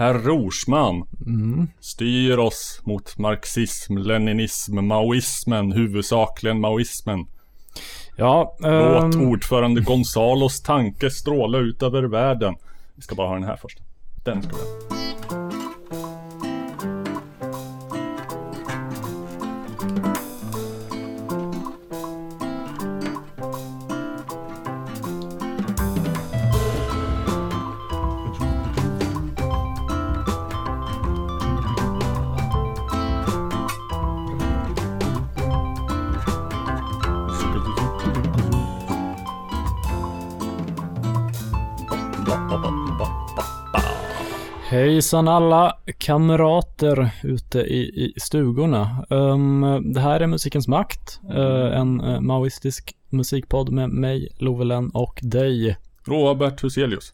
Herr Rorsman Mm. styr oss mot marxism, leninism, maoismen, huvudsakligen maoismen. Ja, Låt ehm, ordförande Gonzalos tanke stråla ut över världen. Vi ska bara ha den här först. Den ska vi ha. Hejsan alla kamrater ute i, i stugorna. Ehm, det här är Musikens Makt, eh, en eh, maoistisk musikpodd med mig, Lovelen och dig. Robert Huselius.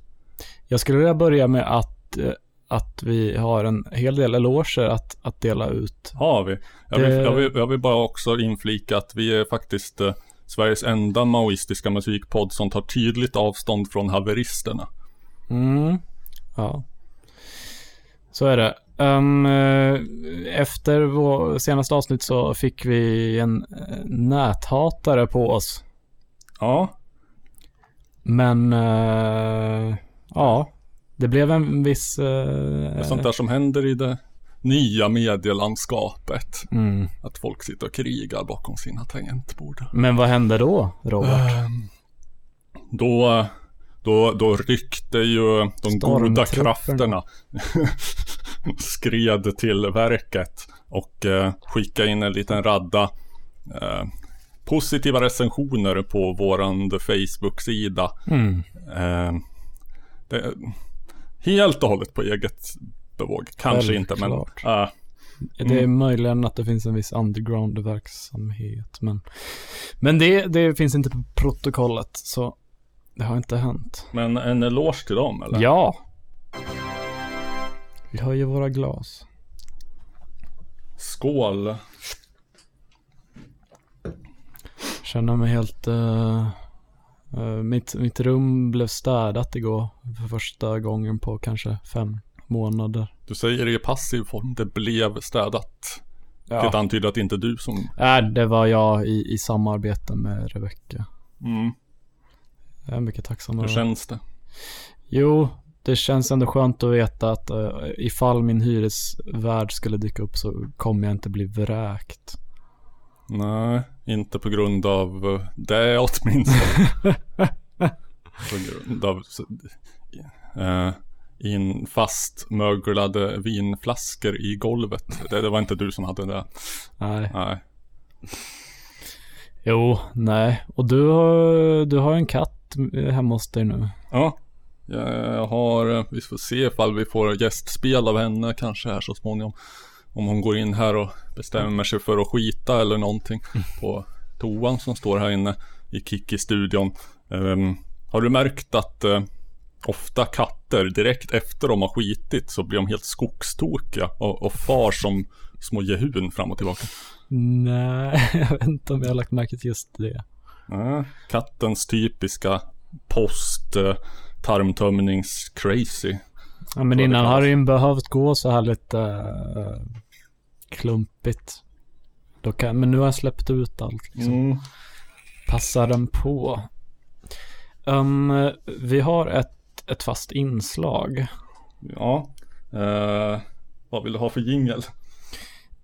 Jag skulle vilja börja med att, eh, att vi har en hel del eloger att, att dela ut. Har vi. Jag vill, Det- jag, vill, jag vill bara också inflika att vi är faktiskt Sveriges enda maoistiska musikpodd som tar tydligt avstånd från haveristerna. Mm, ja. Så är det. Eh, efter vår senaste avsnitt så fick vi en eh, näthatare på oss. Ja, Men, eh, ja. Det blev en viss... det är Uh, sånt där som händer i det nya medielandskapet. mm. Att folk sitter och krigar bakom sina tangentbord. Men vad hände då, Robert? Ehm, Då, då, då ryckte ju de goda krafterna skred till verket och eh, skickade in en liten radda eh, positiva recensioner på våran Facebook-sida. Mm. Eh, det, helt och hållet på eget bevåg. Kanske inte, men... Självklart. eh, Det är möjligen att det finns en viss underground-verksamhet, men... Men det, det finns inte på protokollet, så det har inte hänt. men en eloge till dem, eller? Ja. Vi höjer våra glas. Skål! Känner mig helt... eh, eh, mitt, mitt rum blev städat igår för första gången på kanske fem månader. Du säger det i passiv form. Det blev städat. Ja. Vilket antyder att det inte är du som... Äh, det var jag i, i samarbete med Rebecca. Mm. Jag är mycket tacksam Hur känns det? Jo, det känns ändå skönt att veta att uh, ifall min hyresvärd skulle dyka upp så kommer jag inte bli vräkt. Nej, inte på grund av eh, det åtminstone. på grund av uh, in fastmöglade vinflaskor i golvet. Det, det var inte du som hade det. Nej. Nej. Jo, nej. Och du har, du har en katt hemma hos dig nu. Ja. Jag har, eh, vi får se ifall vi får gästspel av henne kanske här så småningom. Om hon går in här och bestämmer sig för att skita eller någonting på toan som står här inne i Kiki-studion. Ehm, har du märkt att eh, ofta katter direkt efter de har skitit så blir de helt skogstokiga och, och far som små jehun fram och tillbaka? Nej, jag vet inte om jag har lagt märke till just det. Kattens typiska post eh, tarmtömnings crazy. Ja, men innan har det ju behövt gå så här lite uh, klumpigt. Då kan, men nu har jag släppt ut allt. Liksom. Mm. Passar den på. Um, vi har ett, ett fast inslag. Ja. Eh, vad vill du ha för jingel?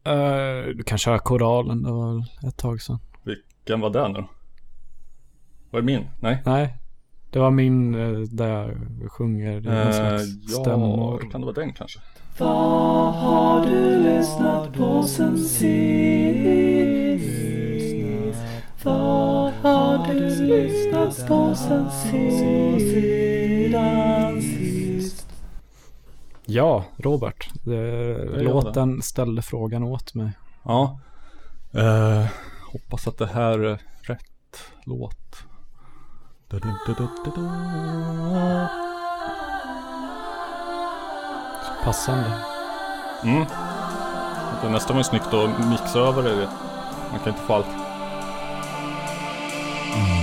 Uh, du kan köra koralen, det var ett tag sedan. Vilken var det nu? Var det min? Nej. Nej, det var min uh, där jag sjunger i någon Eh, slags ja, stämmor. kan det vara den kanske? Vad har du lyssnat på sen sist? Vad har du lyssnat på sen sist? Ja, Robert. Låten ställde frågan åt mig. Ja. Eh, hoppas att det här är rätt låt. Passande. Mm. Det nästan var ju snyggt att mixa över det. Man kan inte få allt. Okej,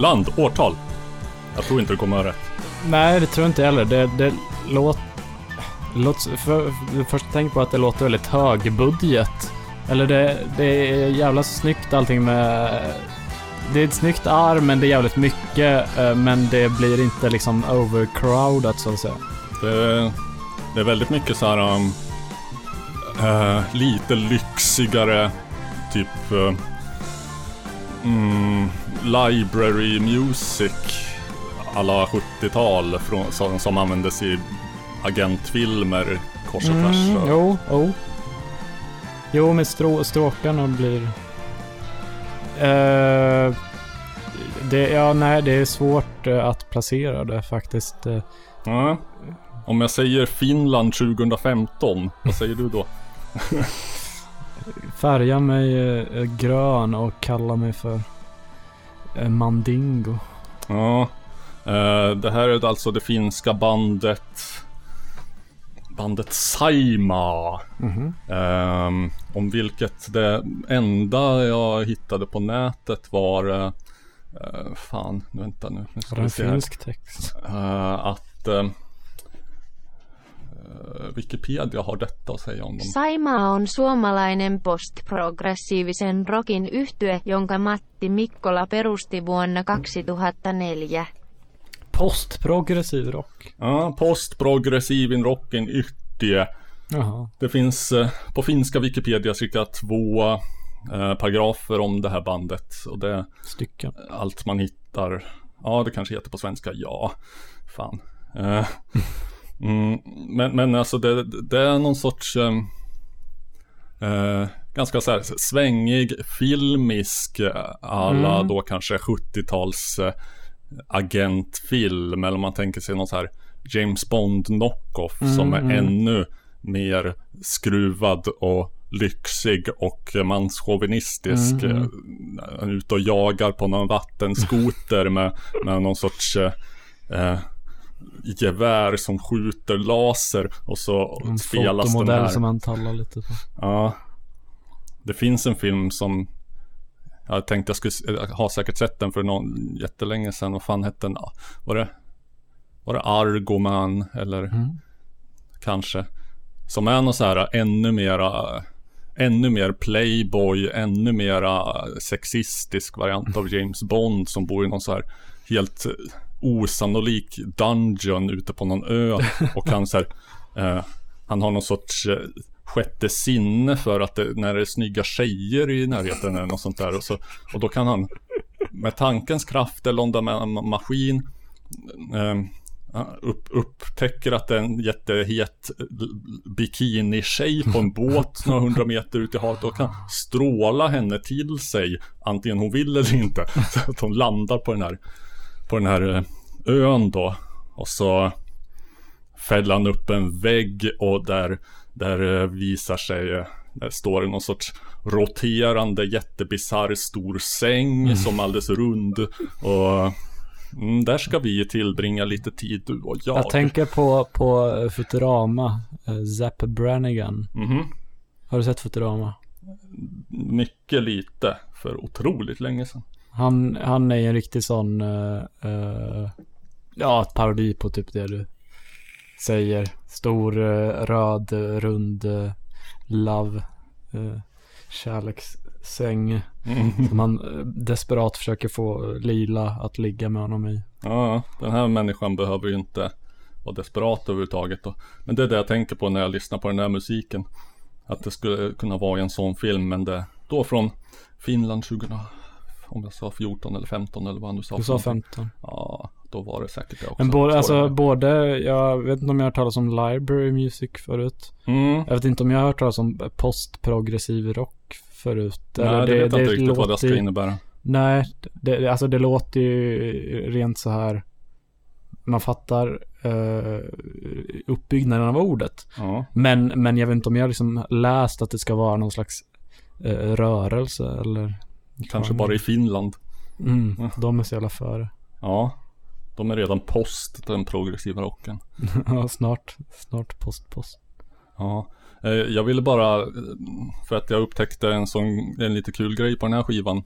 land, årtal. Jag tror inte du kommer ha rätt. Nej, det tror jag inte heller. Det, det låter... Låt, för, för, först tänk på att det låter väldigt hög budget. Eller det, det är jävla snyggt allting med... Det är ett snyggt arm, men det är jävligt mycket. eh, Men det blir inte liksom overcrowdat så att säga. Det, det är väldigt mycket så här um, eh, lite lyxigare typ eh, mm, library music alla 70-tal från, som, som användes i agentfilmer kors och tvärs. Mm, jo, jo. Jo, med strå, stråkarna blir... Eh, det, ja, nej, det är svårt eh, att placera det faktiskt. Ja. Om jag säger Finland 2015, vad säger du då? Färga mig grön och kalla mig för Mandingo. Ja, eh, det här är alltså det finska bandet Bandet Saima Mhm. Ehm, Om vilket det enda jag hittade på nätet var eh, eh, Fan, vänta nu, nu ska Var det en finsk text? Eh, Att eh, eh, Wikipedia har detta att säga om dem Saima on suomalainen postprogressiivisen rockin yhtye, jonka Matti Mikkola perusti vuonna 2004. Postprogressiv rock. Ja, postprogressiv rocken yttie Jaha. Det finns eh, på finska Wikipedia cirka två eh, paragrafer om det här bandet. Och det Stycken. allt man hittar. Ja, det kanske heter på svenska. Ja, fan. Mm, men, men alltså det, det är någon sorts eh, eh, ganska så här svängig, filmisk, eh, alla Mm. då kanske 70-tals eh, agentfilm. Eller om man tänker sig någon så här James Bond knockoff som är Mm, mm. ännu mer skruvad och lyxig och manschauvinistisk. Mm, Mm. Han är ute och jagar på någon vattenskoter med, med någon sorts eh, gevär som skjuter laser och så En spelas den här. som man tallar lite på. Ja. Det finns en film som jag tänkte jag skulle jag har säkert sett den för någon jättelänge sedan. Vad fan hette den? Var det Var det Argoman eller Mm. kanske Som är någon så här ännu mera Ännu mer playboy, ännu mera sexistisk variant av James Bond som bor i någon så här helt osannolik dungeon ute på någon ö och han så här, eh, Han har någon sorts eh, sjätte sinne för att det, när det är snygga tjejer i närheten eller något sånt där och, så, och då kan han med tankens kraft eller om det är en maskin eh, upp, upptäcker att det är en jättehet bikini-tjej på en båt några hundra meter ut i havet och kan stråla henne till sig antingen hon vill eller inte. Så att hon landar på den här, på den här eh, ön då. Och så fäller han upp en vägg och där, där eh, visar sig eh, där står det någon sorts roterande jättebisarr stor säng som är alldeles rund och mm, där ska vi tillbringa lite tid du och jag. Jag tänker på, på Futurama. Zapp Brannigan. Mhm. Har du sett Futurama? Mycket lite för otroligt länge sedan. Han, han är ju en riktig sån, eh, eh, ja, ett parodi på typ det du säger. Stor, eh, röd, rund, uh, love, uh, kärlekssäng. Mm. Som han desperat försöker få Lila att ligga med honom i. Ja, den här människan behöver ju inte vara desperat överhuvudtaget. Då. Men det är det jag tänker på när jag lyssnar på den här musiken. Att det skulle kunna vara en sån film, men det då från Finland 20, om jag sa 14 eller 15 eller vad du sa. Du sa 15. Ja, då var det säkert det också. Men både, alltså det. både, jag vet inte om jag har hört talas om library music förut. Mm. Jag vet inte om jag har hört talas om postprogressiv rock förut. Nej, det, vet jag inte riktigt vad det ska innebära. Nej, det, alltså det låter ju rent så här. Man fattar uh, uppbyggnaden av ordet. Ja. Men, men jag vet inte om jag har liksom läst att det ska vara någon slags eh, rörelse eller... Kanske bara i Finland. Mm, de är så jävla före. Ja. De är redan post den progressiva rocken. Ja, snart, snart post, post. Ja, eh, jag ville bara, eh, för att jag upptäckte en sån, en lite kul grej på den här skivan.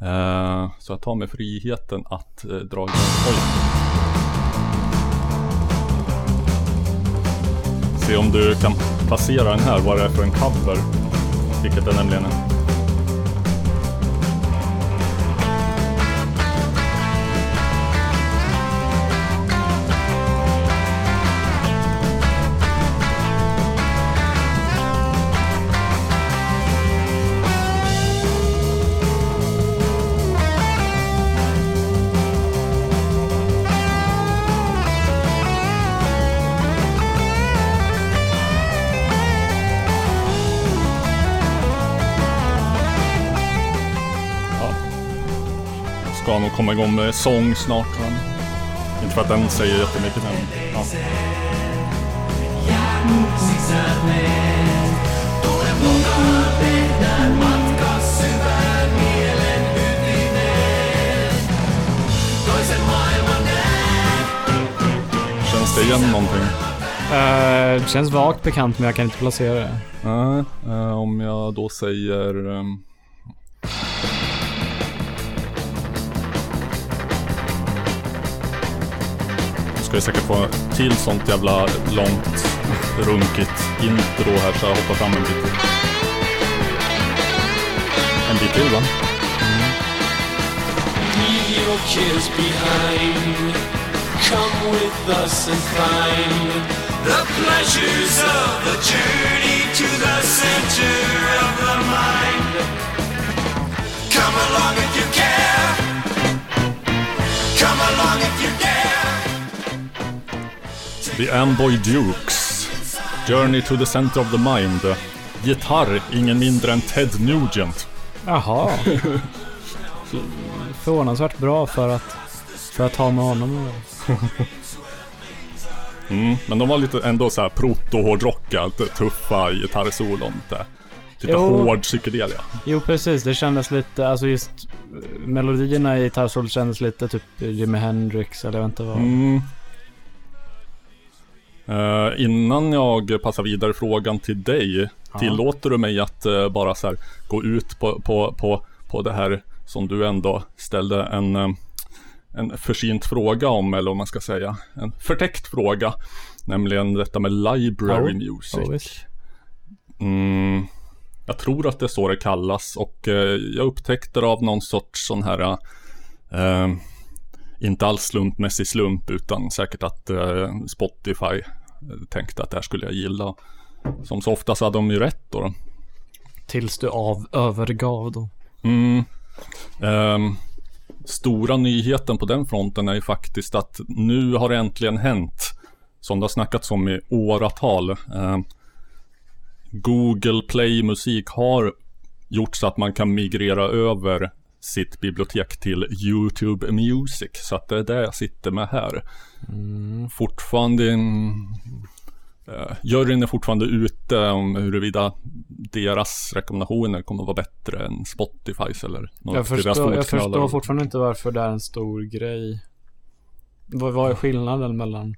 Eh, så jag tar mig friheten att dra igång. Oj. Se om du kan placera den här, vad det är för en cover. Vilket det nämligen är. Ska nog komma igång med sång snart. Men inte för att den säger jättemycket men ja. Känns det igen någonting? Eh, det känns vagt bekant men jag kan inte placera det. Nej, eh, om jag då säger... ehm, få till sånt jävla långt runkigt intro här så jag hoppar fram en bit. En bit till va? Leave your kids behind. Come with us and find the pleasures of the journey to the center of the mind. Come along if you care. Come along if you dare. The Amboy Dukes. Journey to the center of the mind. Gitarr, ingen mindre än Ted Nugent. Jaha. Förvånansvärt bra för att, för att ha med honom. Mm, men de var lite ändå så här proto-hårdrocka, tuffa gitarrsolon. Lite, lite Jo. hård psykedelia. Jo precis, det kändes lite, alltså just eh, melodierna i gitarrsolot kändes lite typ Jimi Hendrix eller jag vet inte vad. Mm. Eh, innan jag passar vidare frågan till dig, tillåter du mig att eh, bara så här gå ut på, på, på, på det här som du ändå ställde en, eh, en försynt fråga om, eller vad man ska säga, en förtäckt fråga, nämligen detta med library Ja, music. Ja, visst. Mm, jag tror att det är så det kallas och eh, jag upptäckte det av någon sorts sån här inte alls slumpmässig slump utan säkert att eh, Spotify eh, tänkte att det här skulle jag gilla. Som så ofta så hade de ju rätt då. då. Tills du av, övergav då. Mm. Ehm, stora nyheten på den fronten är ju faktiskt att nu har det äntligen hänt. Som det har snackats om i åratal. Ehm, Google Play Musik har gjort så att man kan migrera över sitt bibliotek till YouTube Music. Så att det är det jag sitter med här. Fortfarande mm, eh, Juryn är fortfarande ute om huruvida deras rekommendationer kommer att vara bättre än Spotifys eller några Jag förstår, jag förstår fortfarande inte varför det är en stor grej. Vad, vad är skillnaden mellan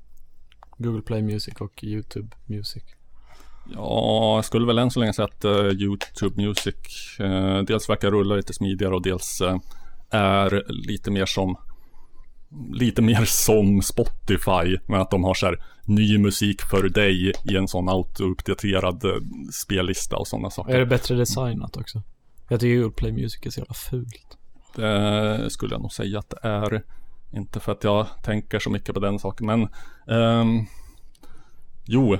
Google Play Music och YouTube Music? Ja, jag skulle väl än så länge säga att eh, YouTube Music eh, dels verkar rulla lite smidigare och dels eh, är lite mer som lite mer som Spotify med att de har så här ny musik för dig i en sån auto-uppdaterad spellista och sådana saker. Är det bättre designat också? Jag tycker Google Play Music är så jävla fult. Det skulle jag nog säga att det är. Inte för att jag tänker så mycket på den saken, men ehm, Jo,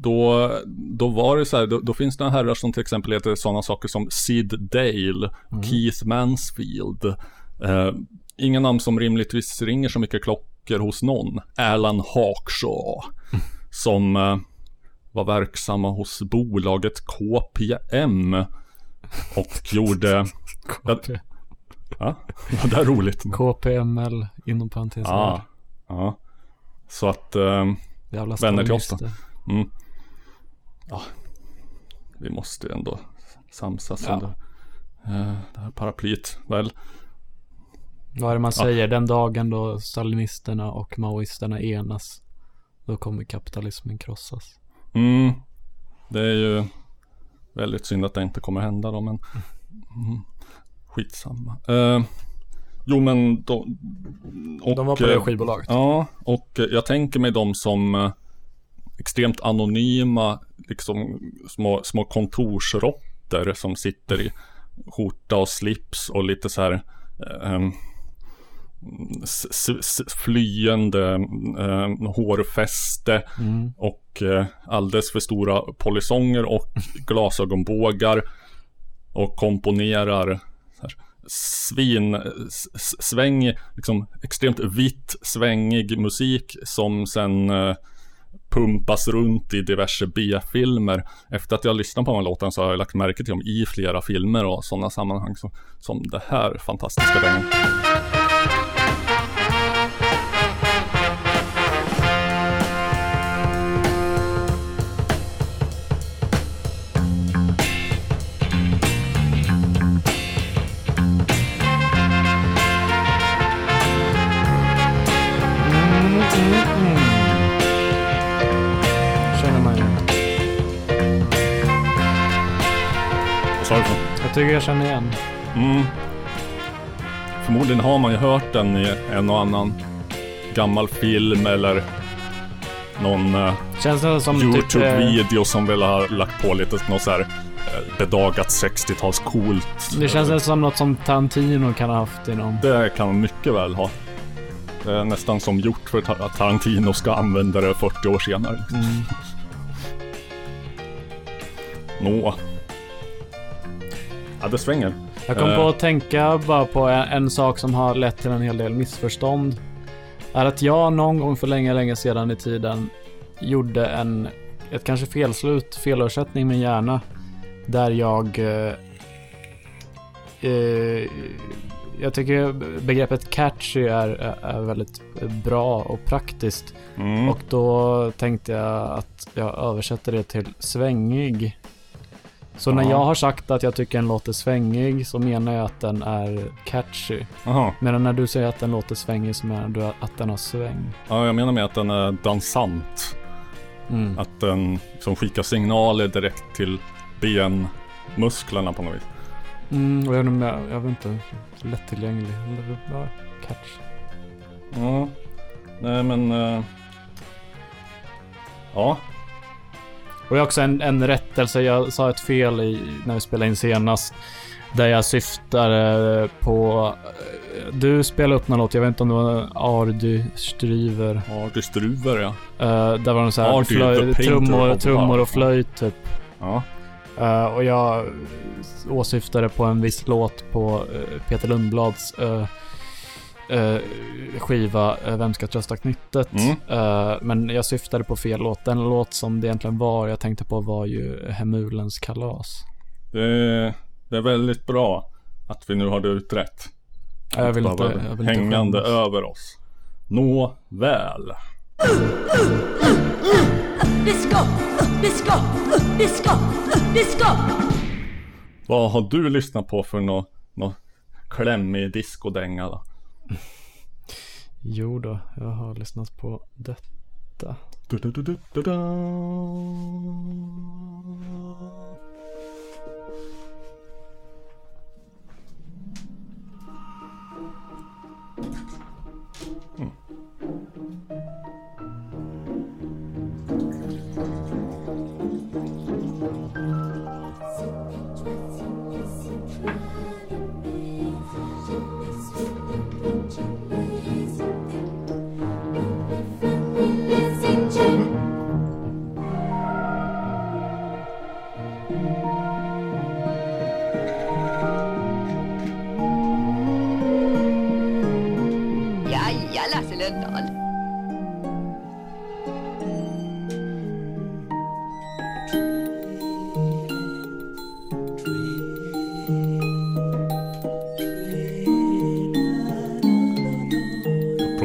då, då var det så här, då, då finns det herrar som till exempel heter sådana saker som Sid Dale, Keith Mansfield. Eh, inga namn som rimligtvis ringer så mycket klockor hos någon. Alan Hawkshaw, som eh, var verksamma hos bolaget KPM och gjorde KP, Ja, det är roligt. KPML inom parentes. Ja, ja. Så att Jävla vänner till oss då. Mm. ja, vi måste ju ändå samsas Ja. under eh, det här paraplyet. Väl, Vad är det man säger? Den dagen då stalinisterna och maoisterna enas. Då kommer kapitalismen krossas. mm, det är ju väldigt synd att det inte kommer hända då, men mm. skitsamma. Eh, jo men de, och, De var på det eh, skivbolaget. Ja, och jag tänker mig dem som eh, extremt anonyma, liksom små, små kontorsråttor som sitter i skjorta och slips och lite så här eh, flyende eh, hårfäste och eh, alldeles för stora polisonger och glasögonbågar och komponerar här, svin, sväng, liksom extremt vitt svängig musik som sen eh, pumpas runt i diverse B-filmer. Efter att jag lyssnat på de här låtarna så har jag lagt märke till dem i flera filmer och sådana sammanhang så, som det här fantastiska dängan. Tycker jag känner igen. Mm. Förmodligen har man ju hört den i en och annan gammal film eller någon eh, typ... eh, Youtube-video som väl har lagt på lite något så här eh, bedagat 60-tals coolt. Det känns som något som Tarantino kan ha haft i någon... Det kan man mycket väl ha. Det är nästan som gjort för att Tarantino ska använda det 40 år senare. Mm. Nå. Ja, det svänger. Jag kom Eh. på att tänka bara på en, en sak som har lett till en hel del missförstånd. Är att jag någon gång för länge, länge sedan i tiden gjorde en, ett kanske felslut, felöversättning med hjärna. Där jag... Eh, eh, jag tycker begreppet catchy är, är, är väldigt bra och praktiskt. Mm. Och då tänkte jag att jag översätter det till svängig. Så när Ja. jag har sagt att jag tycker en låt är svängig så menar jag att den är catchy. Aha. Medan när du säger att den låter svängig så menar du att den har sväng. Ja, jag menar med att den är dansant. Mm. Att den som skickar signaler direkt till benmusklerna på något vis. Mm, och jag, om jag, vet inte, lättillgänglig. Ja, catch. Ja. Nej men... eh, Ja. Och jag har också en, en rättelse. Jag sa ett fel i, när vi spelade in senast. Där jag syftade på... eh, Du spelade upp någon låt, jag vet inte om det var Ardy Stryver. Arty Struver ja. Uh, där var det så här Ardy, flöj, trummor, trummor och flöjt typ. Ja. Eh, och jag åsyftade på en viss låt på eh, Peter Lundblads eh, eh, skiva eh, Vem ska trösta knyttet? Mm. Eh, men jag syftade på fel låt. Den låt som det egentligen var jag tänkte på var ju Hemulens kalas. Det, är- det är väldigt bra att vi nu har det utrett. Ja, jag vill inte- jag vill inte hängande skämmas. över oss. Nå väl. Disco, disco, disco, disco. Vad har du lyssnat på för nå nå klämmig discodänga då? Jo då, jag har lyssnat på detta. Du, du, du, du, mm.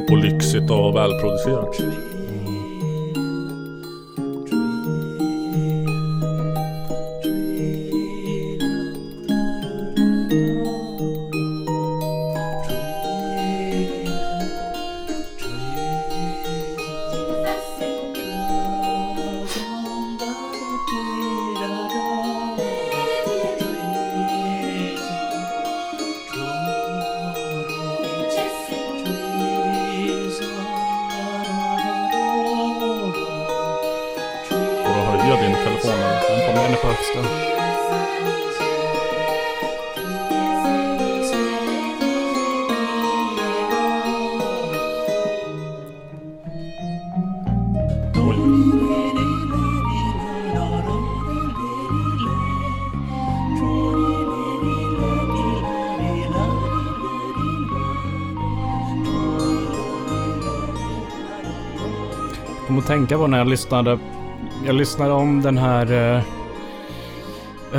På lyxigt och välproducerat. Tänka på när jag lyssnade. Jag lyssnade om den här eh,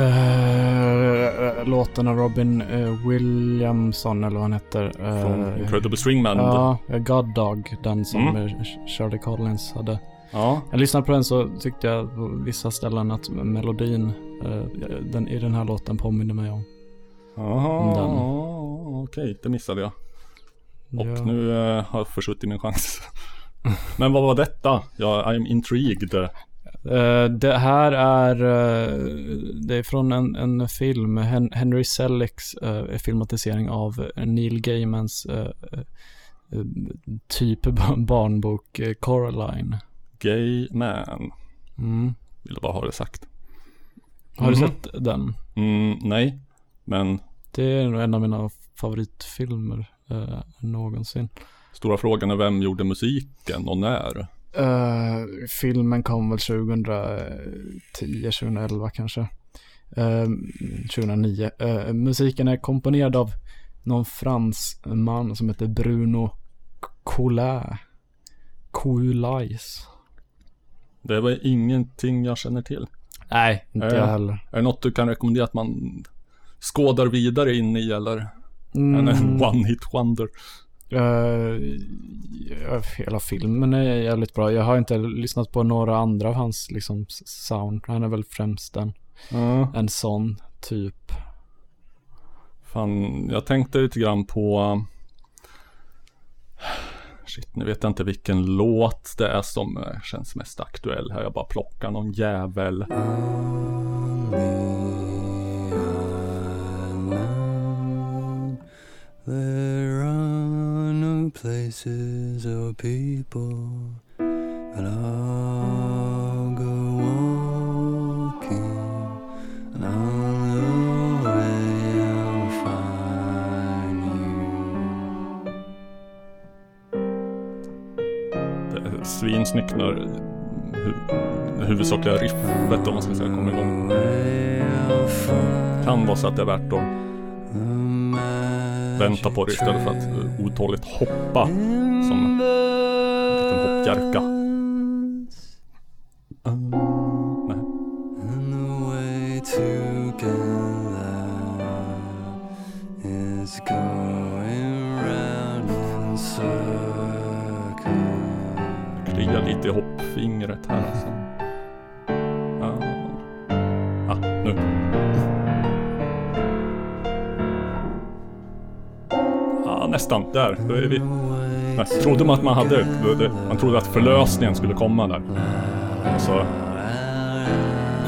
eh, låten av Robin eh, Williamson eller vad han heter. Från Incredible String Band. Ja, God Dog. Den som Mm. Shirley Collins hade. ja. Jag lyssnade på den så tyckte jag på vissa ställen att melodin den, i den här låten påminner mig om. Jaha, okej, det missade jag. Och Ja. nu har jag försuttit min chans. Men vad var detta? Ja, I'm intrigued. Eh, det här är, eh, det är från en, en film, Hen- Henry Selick's eh, filmatisering av Neil Gaimans typ barnbok Coraline. Gay man. Mm. Ville bara ha det sagt. Har du Mhm. sett den? Mm, nej, men Det är nog en av mina favoritfilmer någonsin. Stora frågan är vem gjorde musiken och när? Eh, filmen kom väl 2010, 2011 kanske. Eh, 2009. Eh, musiken är komponerad av någon fransman som heter Bruno Coulais. Coulais. Det var ingenting jag känner till. Nej, inte Eh. jag heller. Är det något du kan rekommendera att man skådar vidare in i eller? En Mm, one hit wonder. Ja, hela filmen är jävligt bra. Jag har inte lyssnat på några andra av hans liksom sound. Han är väl främst en, Ja. en sån typ. Fan, jag tänkte lite grann på Shit, nu vet jag inte vilken låt det är som eh, känns mest aktuell här. Jag bara plockar någon jävel. No places or people, and I'll go walking, and on the way I'll find you. Det är svinsnyggt när hu- det huvudsakliga riffet om man ska säga kommer igång. Kan vara så att det är värt att Eh, vänta på det istället för att eh, otåligt hoppa som en liten hoppjerka. Då är vi. Nej, trodde man att man hade. Man trodde att förlösningen skulle komma där. Och så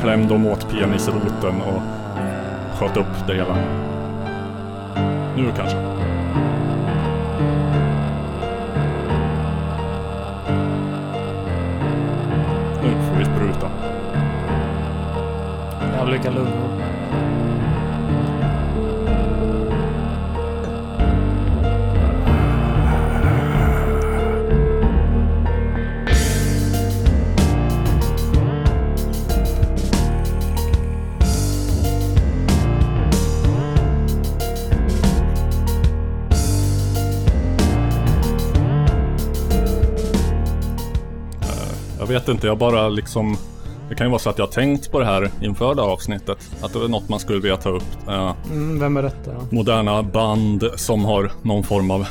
klämde de åt penisroten och sköt upp det hela. Nu kanske. Nu får vi spruta. Jävliga lungor. Jag vet inte, jag bara liksom Det kan ju vara så att jag har tänkt på det här inför det här avsnittet. Att det är något man skulle vilja ta upp. Eh, Mm, vem är detta då? moderna band som har någon form av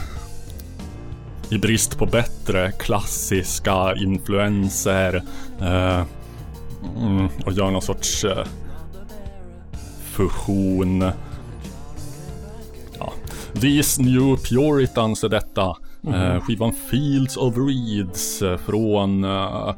i brist på bättre klassiska influenser eh, mm, och gör någon sorts eh, fusion. Ja. These New Puritans är detta. Eh, skivan Fields of Reeds eh, från eh,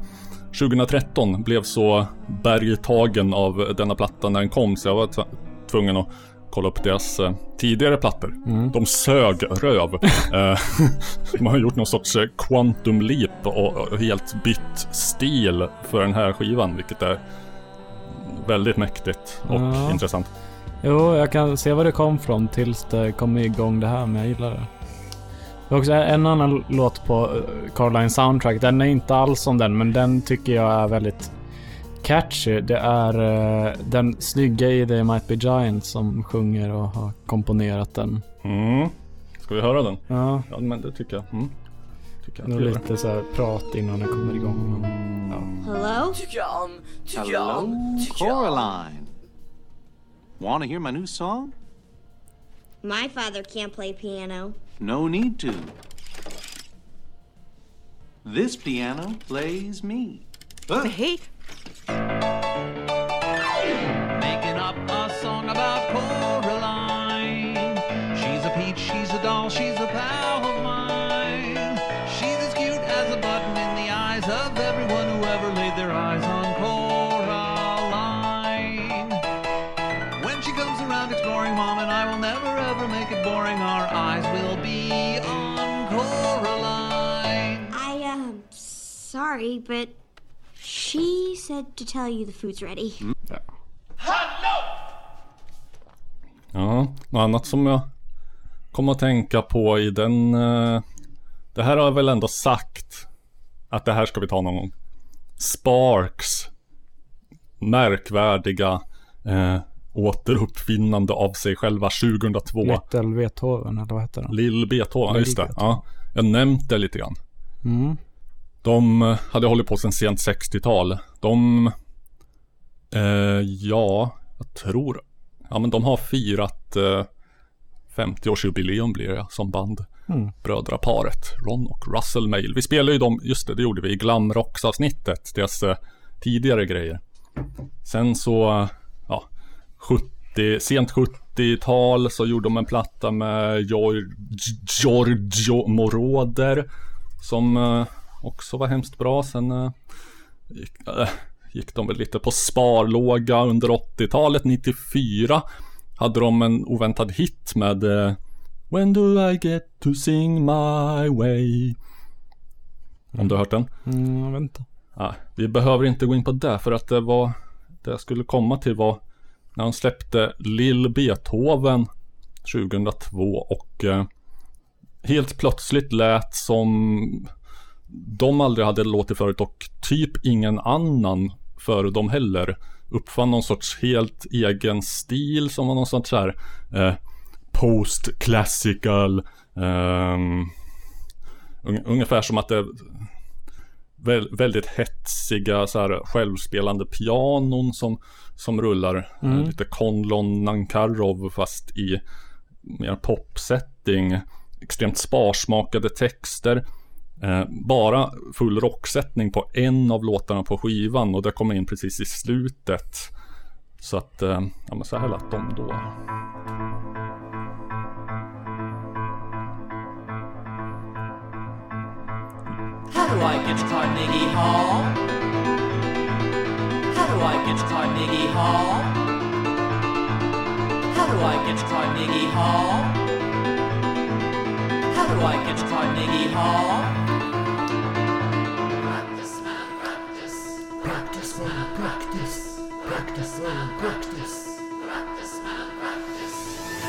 2013 blev så bergtagen av denna platta när den kom så jag var tv- tvungen att kolla upp deras eh, tidigare plattor. De sög röv. Eh, de har gjort någon sorts eh, quantum leap och, och helt bytt stil för den här skivan, vilket är väldigt mäktigt och Ja. intressant. Jo, jag kan se var det kom från tills det kom igång det här, men jag gillar det. Det är också en annan låt på eh, Caroline Soundtrack. Den är inte alls som den, men den tycker jag är väldigt catchy. Det är eh, den snygga i The Might Be Giants som sjunger och har komponerat den. Mm. Ska vi höra den? Ja, Ja, men det tycker jag. Mm. Tycker jag lite så här prat innan den kommer igång. Men, Hello? Hello, Coraline. Want to hear my new song? My father can't play piano. No need to. This piano plays me. Uh, Hey, Making up a song about Coraline. Sorry, but she said to tell you the food's ready. Ja, något annat som jag kommer att tänka på i den... eh, det här har jag väl ändå sagt att det här ska vi ta någon gång. Sparks märkvärdiga eh, återuppfinnande av sig själva 2002. Little Beethoven, eller vad heter den? Lill Beethoven, Lill just det. Beethoven. Ja, jag nämnt det lite grann. Mm. De hade hållit på sedan sent 60-tal. De... Eh, ja, jag tror... Ja men de har firat eh, 50-årsjubileum blir det som band. Mm. Brödraparet Ron och Russell Mail. Vi spelade ju dem, just det, det gjorde vi i glamrocksavsnittet. Deras eh, tidigare grejer. Sen så, ja, 70, sent 70-tal så gjorde de en platta med Gior- Giorgio Moroder. Som eh, också var hemskt bra. Sen eh, gick, eh, gick de väl lite på sparlåga under 80-talet. 94 hade de en oväntad hit med eh, When do I get to sing my way? Om du har hört den? Mm, jag vet inte. Ja, vi behöver inte gå in på det för att det var det jag skulle komma till var när de släppte Lill Beethoven 2002 och eh, helt plötsligt lät som de aldrig hade låtit förut och typ ingen annan före dem heller uppfann någon sorts helt egen stil som var någon sorts så här eh, post classical un- ungefär som att det vä- väldigt hetsiga så här självspelande pianon som, som rullar. Eh, Lite Konlon Nankarov fast i mer popsetting. Extremt sparsmakade texter. Eh, bara full rocksättning på en av låtarna på skivan och det kommer in precis i slutet. Så att, eh, ja men så här lät de då. How do I get to Carnegie Hall? How do I get to Carnegie Hall? How do I get to Carnegie Hall? How do I get to Carnegie Hall? Practice, practice. Practice, practice.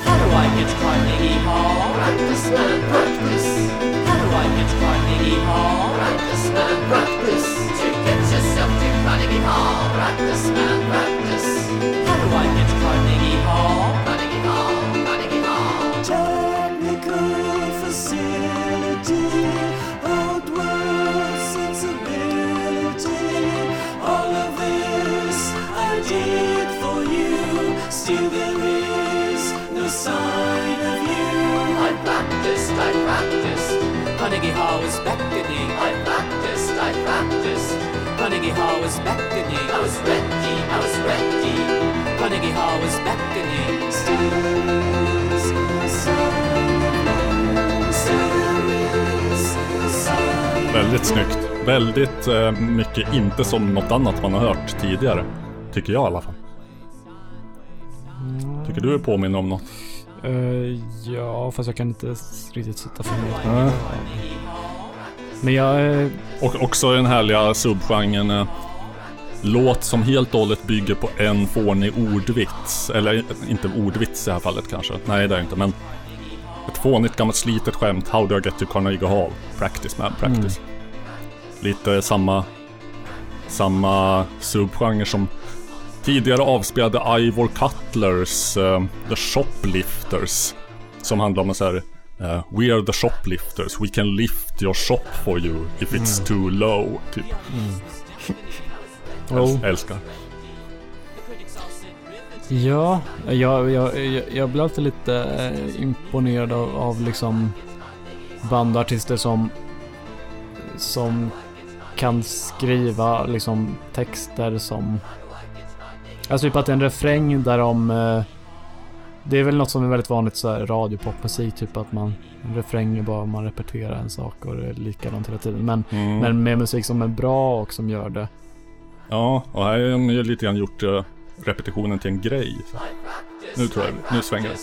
How do I get Carnegie Hall? Practice, man, practice. How do I get Carnegie Hall? Practice, man, practice. To get yourself to Carnegie Hall. Practice, man, practice. How do I get Carnegie Hall was beckoning. I practiced, I practiced. Carnegie Hall was beckoning. I was ready, I was ready. Carnegie Hall was beckoning. Of Väldigt snyggt. Väldigt eh, mycket inte som något annat man har hört tidigare. Tycker jag i alla fall. Tycker du påminner om något? Eh, ja, fast jag kan inte riktigt sätta fingret på det. Men jag... eh, Och också den härliga subgenren eh, låt som helt och hållet bygger på en fånig ordvits. Eller inte ordvits i det här fallet kanske. Nej, det är inte, men ett fånigt gammalt slitet skämt. How do I get to Carnegie Hall? Practice man, practice. Lite samma, samma subgenre som tidigare avspelade Ivor Cutlers eh, The Shoplifters. Som handlar om så här eh, We are the shoplifters, we can lift your shop for you if it's too low. Typ. Jo. Älskar. Ja, jag, jag, jag, blir alltid lite eh, imponerad av, av liksom band och artister som, som kan skriva liksom texter som... Alltså typ att en refräng där de... eh, Det är väl något som är väldigt vanligt så här radiopopmusik, typ att man... En refräng är bara man repeterar en sak och det är likadant hela tiden. Men, Mm. men med musik som är bra och som gör det. Ja, och här har de ju lite grann gjort eh, repetitionen till en grej. Nu tror jag, nu svänger det.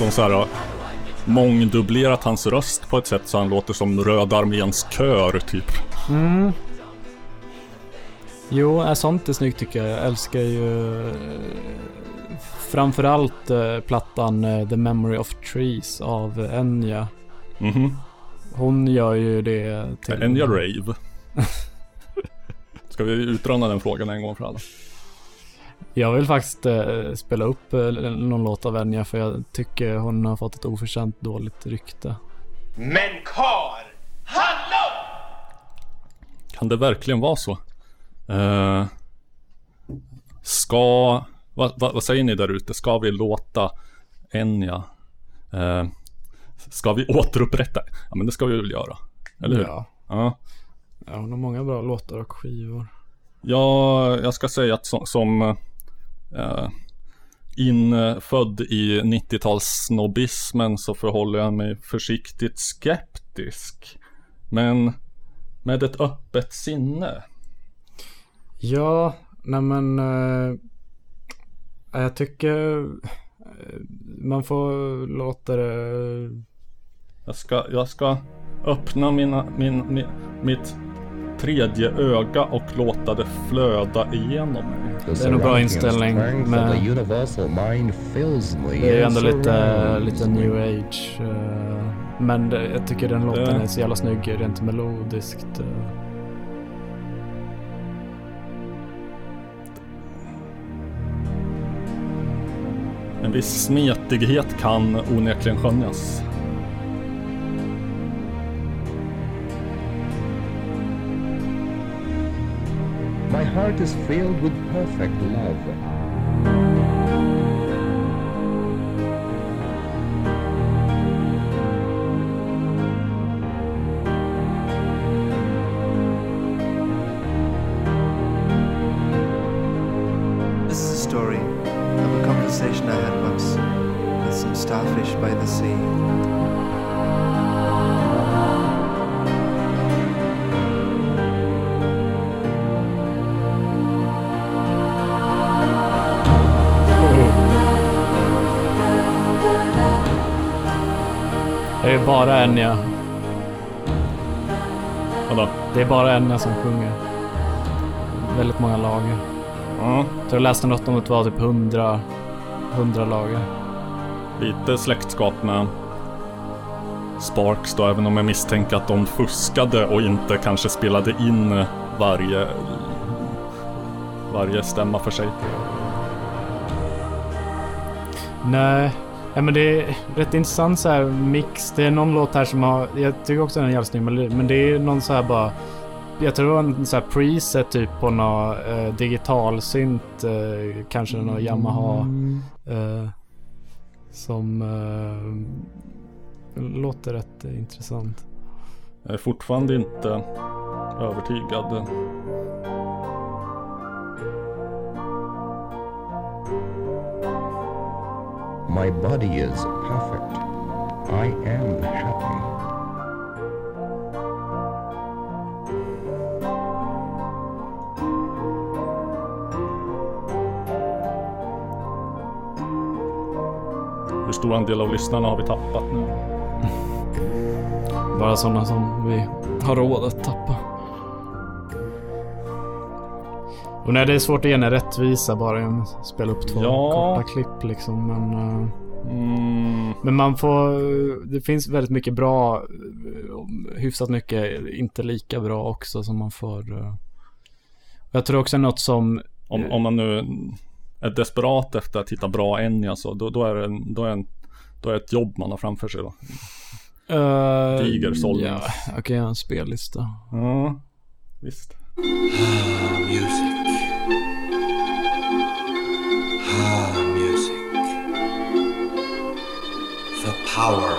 De så här mångdubblerat hans röst på ett sätt så han låter som Röda Arméns kör typ. Mm. Jo, är sånt är snyggt tycker jag. Jag älskar ju framförallt eh, plattan eh, The Memory of Trees av Enya. Mhm. Hon gör ju det till... Enya Rave. Ska vi utröna den frågan en gång för alla? Jag vill faktiskt eh, spela upp eh, någon låt av Enya för jag tycker hon har fått ett oförtjänt dåligt rykte. Men kar! Hallå! Kan det verkligen vara så? Eh, ska... Vad, vad, vad säger ni där ute? Ska vi låta Enya... Eh, ska vi återupprätta? Ja men det ska vi väl göra? Eller hur? Ja. ja. Ja, hon har många bra låtar och skivor. Ja, jag ska säga att som, som eh, infödd i 90-talssnobbismen så förhåller jag mig försiktigt skeptisk. Men med ett öppet sinne. Ja, nej men... Eh, jag tycker... eh, Man får låta det... Jag ska, jag ska öppna mina, min, min, mitt tredje öga och låta det flöda igenom mig. Det är nog bra inställning. Men det är ju ändå lite, lite new age. eh, Men jag tycker den låten är så jävla snygg rent melodiskt. eh. En viss smetighet kan onekligen skönjas. Heart is filled with perfect love. Bara Enya. Vadå? Det är bara Enya som sjunger. Väldigt många lager. Jag tror jag läste något om att det var typ 100, 100 lager. lite släktskap med Sparks då, även om jag misstänker att de fuskade och inte kanske spelade in varje, varje stämma för sig. Nej, ja, men det är rätt intressant så här mix. Det är någon låt här som har, jag tycker också den är jävligt snygg, men det- men det är någon så här bara, jag tror det var en så här preset typ på någon eh, digital synt, eh, kanske någon Yamaha. Eh, som eh, låter rätt intressant. Jag är fortfarande inte övertygad. My body is perfect. I am happy. Hur stor andel av lyssnarna har vi tappat nu? Bara sådana som vi har råd att tappa. Och nej, det är svårt att ge en rättvisa bara genom att spela upp två Ja. korta klipp liksom. Men, eh, Mm, men man får... Det finns väldigt mycket bra, eh, hyfsat mycket inte lika bra också som man får... eh. Jag tror också något som... om, om man nu är desperat efter att hitta bra Enya så då, då, är det, då, är en, då är det ett jobb man har framför sig då. Uh, Diger sållning. Ja, okej, jag har en spellista. Ja, visst. Ah, music. Power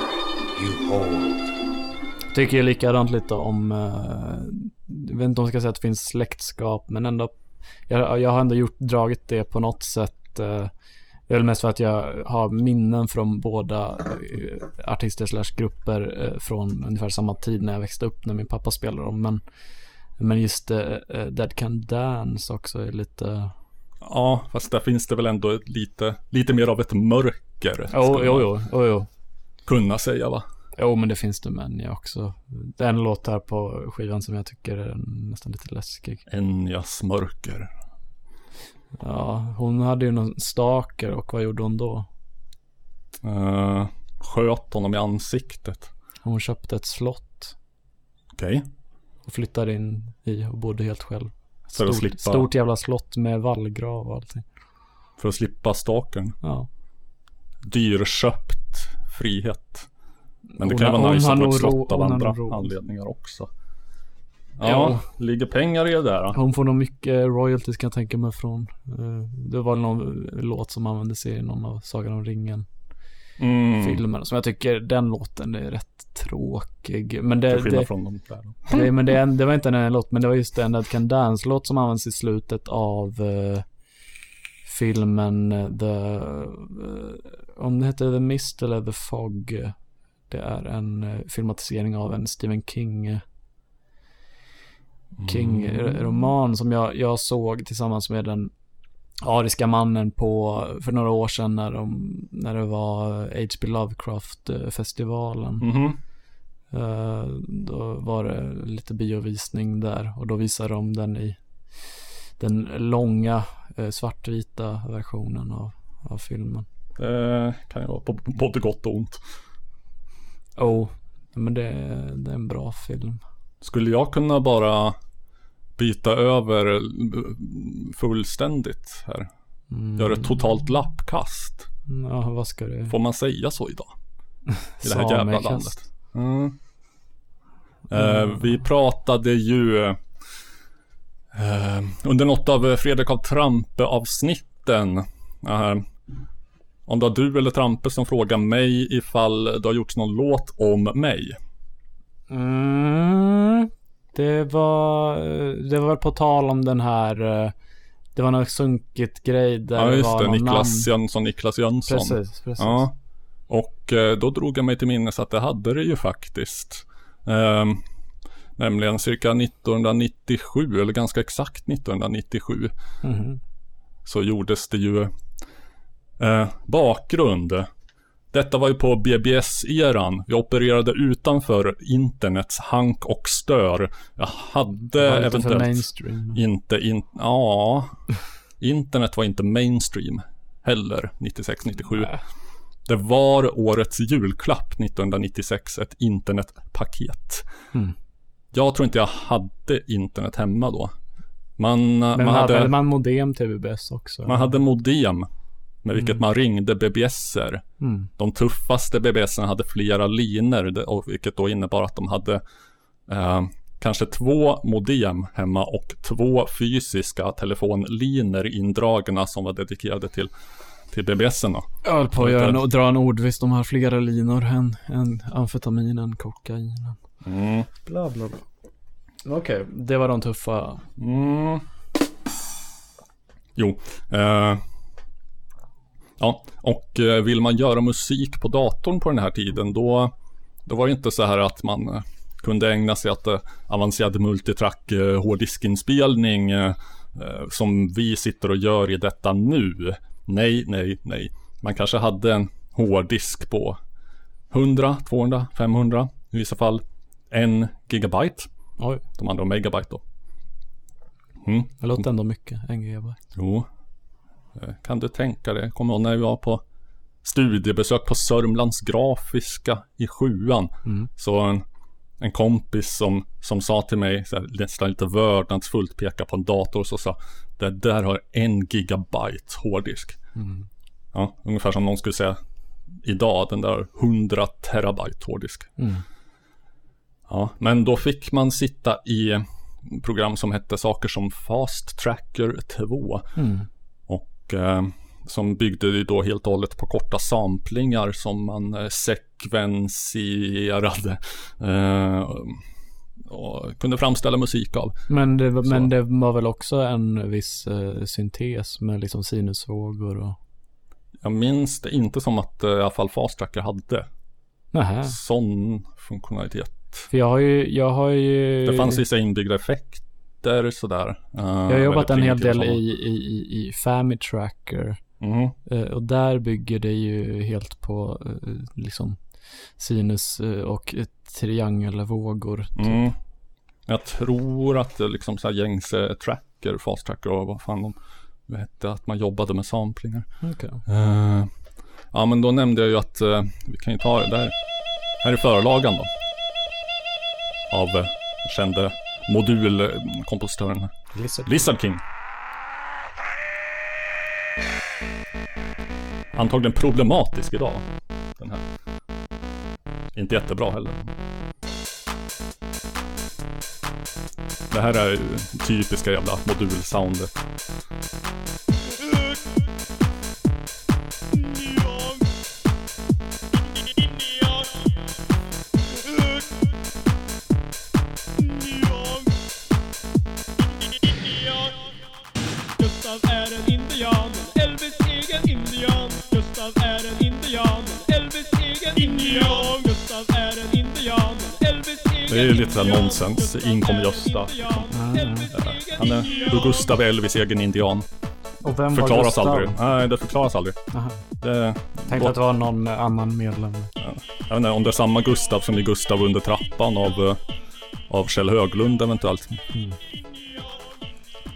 you hold. Tycker ju likadant lite om, eh, jag vet inte om jag ska säga att det finns släktskap, men ändå, jag, jag har ändå gjort, dragit det på något sätt. eh, det är väl mest för att jag har minnen från båda eh, artister slash grupper från ungefär samma tid när jag växte upp när min pappa spelade dem. Men, men just eh, Dead Can Dance också är lite... Ja, fast där finns det väl ändå lite, lite mer av ett mörker. Jo, jo, jo, jo, jo. Kunna säga va? Jo, men det finns det Enya också. Det är en låt här på skivan som jag tycker är nästan lite läskig. Enyas mörker. Ja, hon hade ju någon staker och vad gjorde hon då? Uh, sköt honom i ansiktet. Hon köpte ett slott Okej. och flyttade in i och bodde helt själv. För Stort, slippa- stort jävla slott med vallgrav och allting. För att slippa stalkern. Ja. Dyrköpt frihet. Men det Hon kan ju vara nice att ett ro- slott av andra anledningar också. Ja, ligger pengar i det där? då? Hon får nog mycket royalties kan jag tänka mig från. eh, Det var någon låt som användes i någon av Sagan om ringen Mm. filmerna. Som jag tycker den låten är rätt tråkig. Men det, det, från de där. det, men det, det var inte en låt, men det var just en Dead Can Dance-låt som används i slutet av eh, filmen eh, The... eh, om det heter The Mist eller The Fog. Det är en eh, filmatisering av en Stephen King King-roman som jag, jag såg tillsammans med den ariska mannen på, för några år sedan när, de, när det var H.P. Lovecraft-festivalen. Mhm. Eh, Då var det lite biovisning där och då visade de den i den långa svartvita versionen av, av filmen. Det kan ju vara på både gott och ont. Oh, men det, det är en bra film. Skulle jag kunna bara byta över eh, fullständigt här? Mm. Göra ett totalt lappkast? Ja, vad ska du? Får man säga så idag? I det här jävla landet. Mm. Eh, vi pratade ju eh, under något av Fredrik av Trampe avsnitten. eh, om det var du eller Trampe som frågade mig ifall det har gjorts någon låt om mig. Mm, det var, det var på tal om den här, eh, det var någon sunkigt grej där Ja just var det, Niklas namn. Jönsson, Niklas Jönsson. Precis, precis. Ja. Och eh, då drog jag mig till minnes att det hade det ju faktiskt. Nämligen cirka 1997, eller ganska exakt 1997, Mhm. så gjordes det ju eh, bakgrund. Detta var ju på BBS-eran. Vi opererade utanför internets hank och stör. Jag hade var eventuellt mainstream. inte in... Ja. Internet var inte mainstream heller 96-97. Det var årets julklapp 1996, ett internetpaket. Mm. Jag tror inte jag hade internet hemma då. Man, Men man, hade hade, man modem till BBS också? man hade modem med vilket Mm. man ringde BBSer. Mm. De tuffaste BBSerna hade flera linor, och vilket då innebar att de hade eh, kanske två modem hemma och två fysiska telefonlinor indragna som var dedikerade till, till BBSen. Jag höll på att göra en, dra en ordvits. De har flera linor än, än amfetaminen, kokainen. Mm. Bla bla bla. Okej, det var de tuffa. Mm. Jo. Eh, ja, och eh, vill man göra musik på datorn på den här tiden då, då var det inte så här att man eh, kunde ägna sig åt eh, avancerad multitrack hårddiskinspelning som vi sitter och gör i detta nu. Nej, nej, nej. Man kanske hade en, hårddisk på 100, 200, 500, i vissa fall en gigabyte. Oj. De andra megabyte då. Mm. Det låter ändå mycket, en gigabyte. Jo. Eh, Kan du tänka dig? Kommer ihåg när vi var på studiebesök på Sörmlands Grafiska i sjuan. Mm. Så en, en kompis som, som sa till mig, så här, nästan lite vördnadsfullt, peka på en dator och så sa Det där har en gigabyte hårddisk. Mm. Ja, ungefär som någon skulle säga idag, den där har 100 terabyte hårddisk. Mm. Ja, men då fick man sitta i program som hette saker som Fast Tracker 2. Mm. Och eh, som byggde då helt och hållet på korta samplingar som man eh, sekvenserade. Eh, och kunde framställa musik av. Men, det, var- men det var väl också en viss eh, syntes med liksom sinusvågor och... Jag minns det inte som att eh, i alla fall Fast Tracker hade Nähä. sån funktionalitet. För jag har ju, jag har ju... Det fanns vissa inbyggda effekter sådär. eh, Jag har jobbat en hel del i, i, i, Family Tracker. Mhm. Eh, och där bygger det ju helt på eh, liksom sinus och triangelvågor. Typ. Mm. Jag tror att det liksom så här gängse tracker, fast tracker och vad fan de hette, att man jobbade med samplingar. Okej. Eh, ja men då nämnde jag ju att eh, vi kan ju ta det där. Här är förlagan då. Av uh, kände modulkompositören. Lizard. Lizard King. Antagligen problematisk idag. Den här. Inte jättebra heller. Det här är typiska jävla modulsoundet. Indian. Gustav är en indian, Elvis Det är ju lite såhär nonsens. In kommer Gösta. Mm. Han är då Gustav Elvis egen indian. Och vem var Förklaras Gustav? aldrig. Nej, det förklaras aldrig. Aha. Det, Tänkte att det var någon annan medlem. Jag vet inte om det är samma Gustav som i Gustav under trappan av, eh, av Kjell Höglund eventuellt. Mm.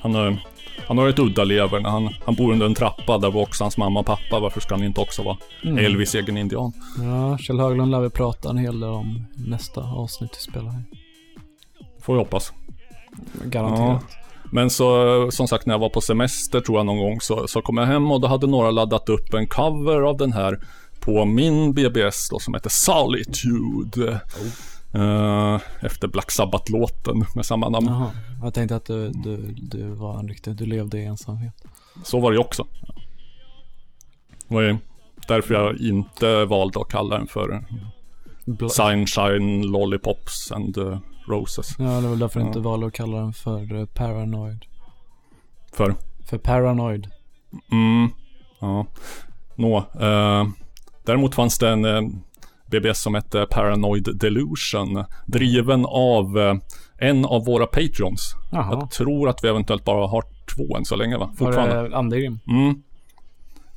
Han, han har ett udda lever när han, han bor under en trappa där var också hans mamma och pappa. Varför ska han inte också vara Mm. Elvis egen indian? Ja, Kjell Höglund lär vi prata en hel del om nästa avsnitt vi spelar här. Får vi hoppas. Garanterat. Ja. Men så som sagt när jag var på semester tror jag någon gång så, så kom jag hem och då hade några laddat upp en cover av den här på min BBS då som heter Solitude. Eh, efter Black Sabbath-låten med samma namn. Jaha. Jag tänkte att du, du, du var en riktig, du levde i ensamhet. Så var det ju också. Det var ju därför jag inte valde att kalla den för Bla- Sunshine Lollipops and uh, Roses. Ja, det var därför jag inte valde att kalla den för eh, Paranoid. För? För Paranoid. Mm, ja. Nå, eh, däremot fanns det en BBS som hette Paranoid Delusion. Driven av eh, en av våra Patreons. Jaha. Jag tror att vi eventuellt bara har två än så länge va? Var det Andegrim? Mm.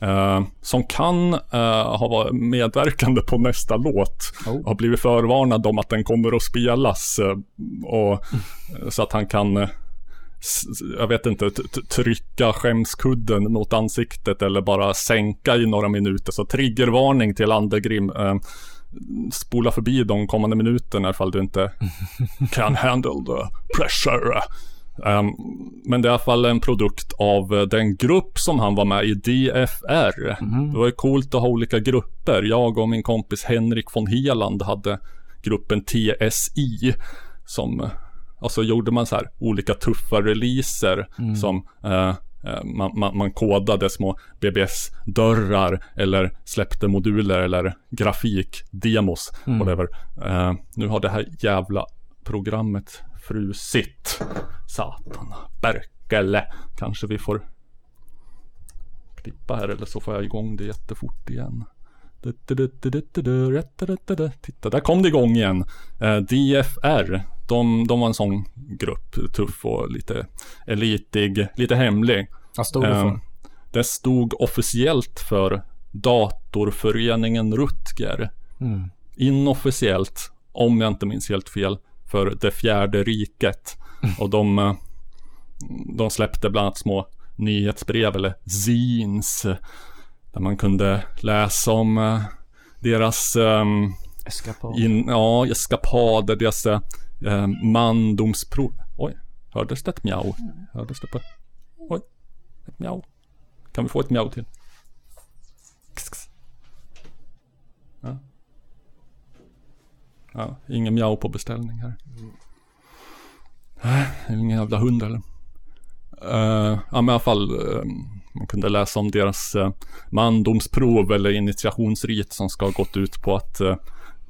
Eh, som kan eh, ha varit medverkande på nästa låt. Oh. Har blivit förvarnad om att den kommer att spelas. eh, och, Så att han kan, eh, jag vet inte, trycka skämskudden mot ansiktet eller bara sänka i några minuter. Så triggervarning till Andegrim. Spola förbi de kommande minuterna ifall du inte kan handle the pressure. Um, men det är i alla fall en produkt av eh, den grupp som han var med i, DFR. Det var ju coolt att ha olika grupper. Jag och min kompis Henrik von Heland hade gruppen TSI. Som, eh, alltså gjorde man så här olika tuffa releaser Mm. som eh, man, man, man kodade små BBS-dörrar eller släppte moduler eller grafikdemos. Mm. Whatever. Eh, nu har det här jävla programmet frusit. Satan. Berkele. Kanske vi får klippa här eller så får jag igång det jättefort igen. Titta, där kom det igång igen. Eh, DFR. De, de var en sån grupp. Tuff och lite elitig, lite hemlig. Vad stod det för? Det stod officiellt för Datorföreningen Rutger. Mm. Inofficiellt, om jag inte minns helt fel, för det fjärde riket. Och de, de släppte bland annat små nyhetsbrev eller zines. Där man kunde läsa om eh, deras ehm, Eskapad. in, ja, eskapader, deras eh, mandomsprov. Oj, hördes det ett mjau? Hördes det på... Oj, ett mjau. Kan vi få ett mjau till? Kss, kss. Ja. ja, ingen mjau på beställning här. Det är ingen jävla hund eller? Uh, ja men i alla fall, eh, man kunde läsa om deras uh, mandomsprov eller initiationsrit som ska ha gått ut på att eh,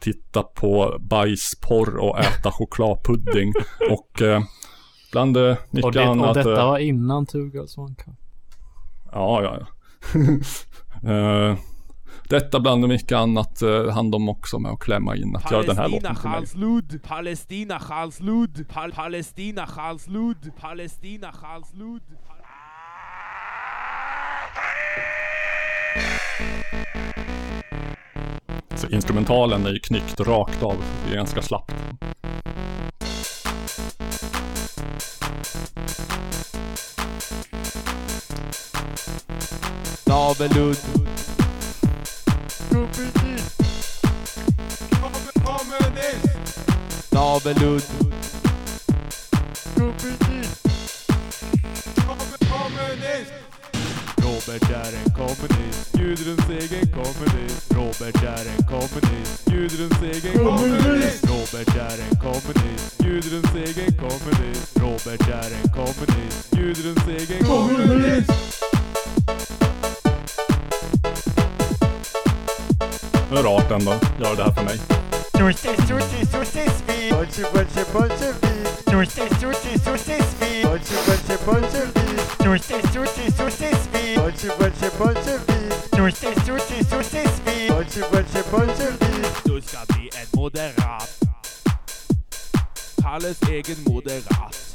titta på bajsporr och äta chokladpudding. och uh, bland uh, mycket Och, det, annat. och detta eh, var innan Two Girls One Cup. Ja, ja, ja. Eh, detta bland mycket annat uh, hann de också med att klämma in att göra den här låten till mig. Charlslud, Palestina, Charlslud, Pal Palestina, Charlslud, Palestina, Charlslud. Så instrumentalen är ju knyckt rakt av. Det är ganska slappt. Navelud. Navelud. Robert är en kommunist, Gudruns egen kommunist. Robert är en kommunist, Gudruns egen kommunist. Robert är en kommunist, Gudruns egen kommunist. Robert är en kommunist, Gudruns egen kommunist. Det är rart ändå, gör det här för mig. Sosis, sosis, sosis, vi. Bolsje, bolsje, bolsje, vi. Sosis, sosis, sosis, vi. Bolsje, bolsje, bolsje, vi. Sosis, sosis, sosis, vi. Bolsje, bolsje, bolsje, vi. Sosis, sosis, sosis, vi. Bolsje, bolsje, bolsje, vi. Du ska bli en moderat. Kalles egen moderat.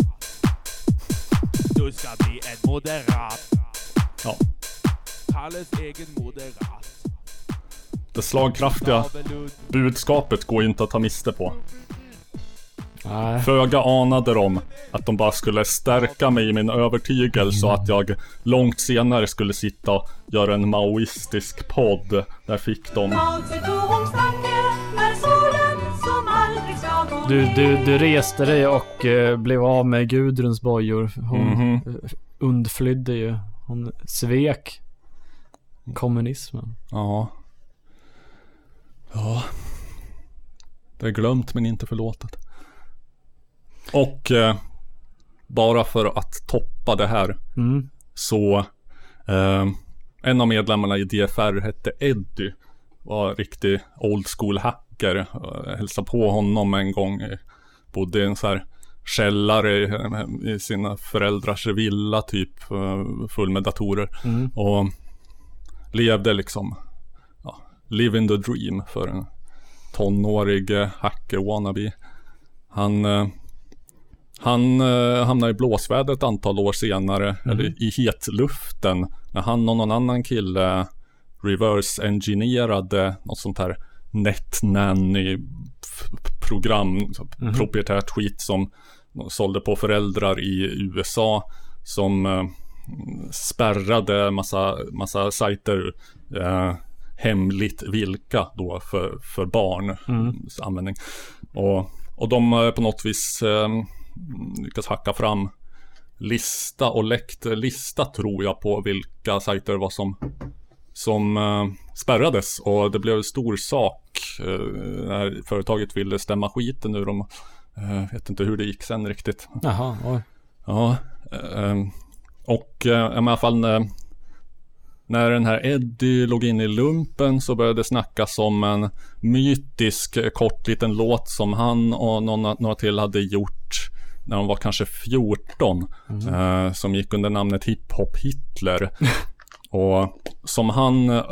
Du ska bli en moderat. Ja. Kalles egen moderat. Det slagkraftiga budskapet går inte att ta miste på. Föga anade de att de bara skulle stärka mig i min övertygelse och att jag långt senare skulle sitta och göra en maoistisk podd. Där fick de... Du, du, du reste dig och eh, blev av med Gudruns bojor. Hon Mhm. eh, undflydde ju. Hon svek kommunismen. Ja. Ja. Det är glömt men inte förlåtet. Och eh, bara för att toppa det här Mm. så eh, en av medlemmarna i DFR hette Eddie. Var riktig old school Jag hälsade på honom en gång. Bodde i en så här källare i, sina föräldrars villa typ. Full med datorer. Mm. Och levde liksom ja, living the dream för en tonårig eh, hacker wannabe. Han han eh, hamnade i blåsväder ett antal år senare, Mhm. eller i hetluften, när han och någon annan kille reverse engineerade något sånt här NetNanny f- program, så Mhm. proprietärt skit som de sålde på föräldrar i USA som eh, spärrade massa, massa sajter eh, hemligt vilka då för, för barn Mm. användning. Och, och de har på något vis eh, lyckats hacka fram lista och läckt lista tror jag på vilka sajter var som som eh, spärrades och det blev en stor sak när företaget ville stämma skiten ur dem. Eh, vet inte hur det gick sen riktigt. Jaha, oj. Ja, eh, och eh, i alla fall när, när den här Eddie låg in i lumpen så började det snackas om en mytisk eh, kort liten låt som han och några, några till hade gjort när de var kanske 14. Mhm. Eh, som gick under namnet Hiphop Hitler. och som han eh,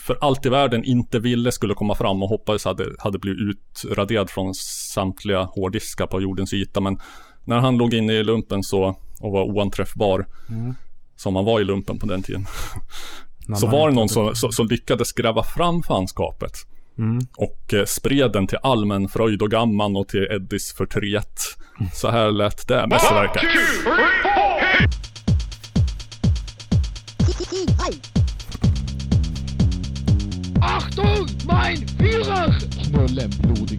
för allt i världen inte ville skulle komma fram och hoppades hade, hade blivit utraderad från samtliga hårddiskar på jordens yta. Men när han låg inne i lumpen så och var oanträffbar Mm. som han var i lumpen på den tiden. Så var det någon som, som, som lyckades gräva fram fanskapet. Mm. Och eh, spred den till allmän fröjd och gamman och till Eddies förtret. Så här lät det mästerverket. Achtung, mein Führer! Knullen blodig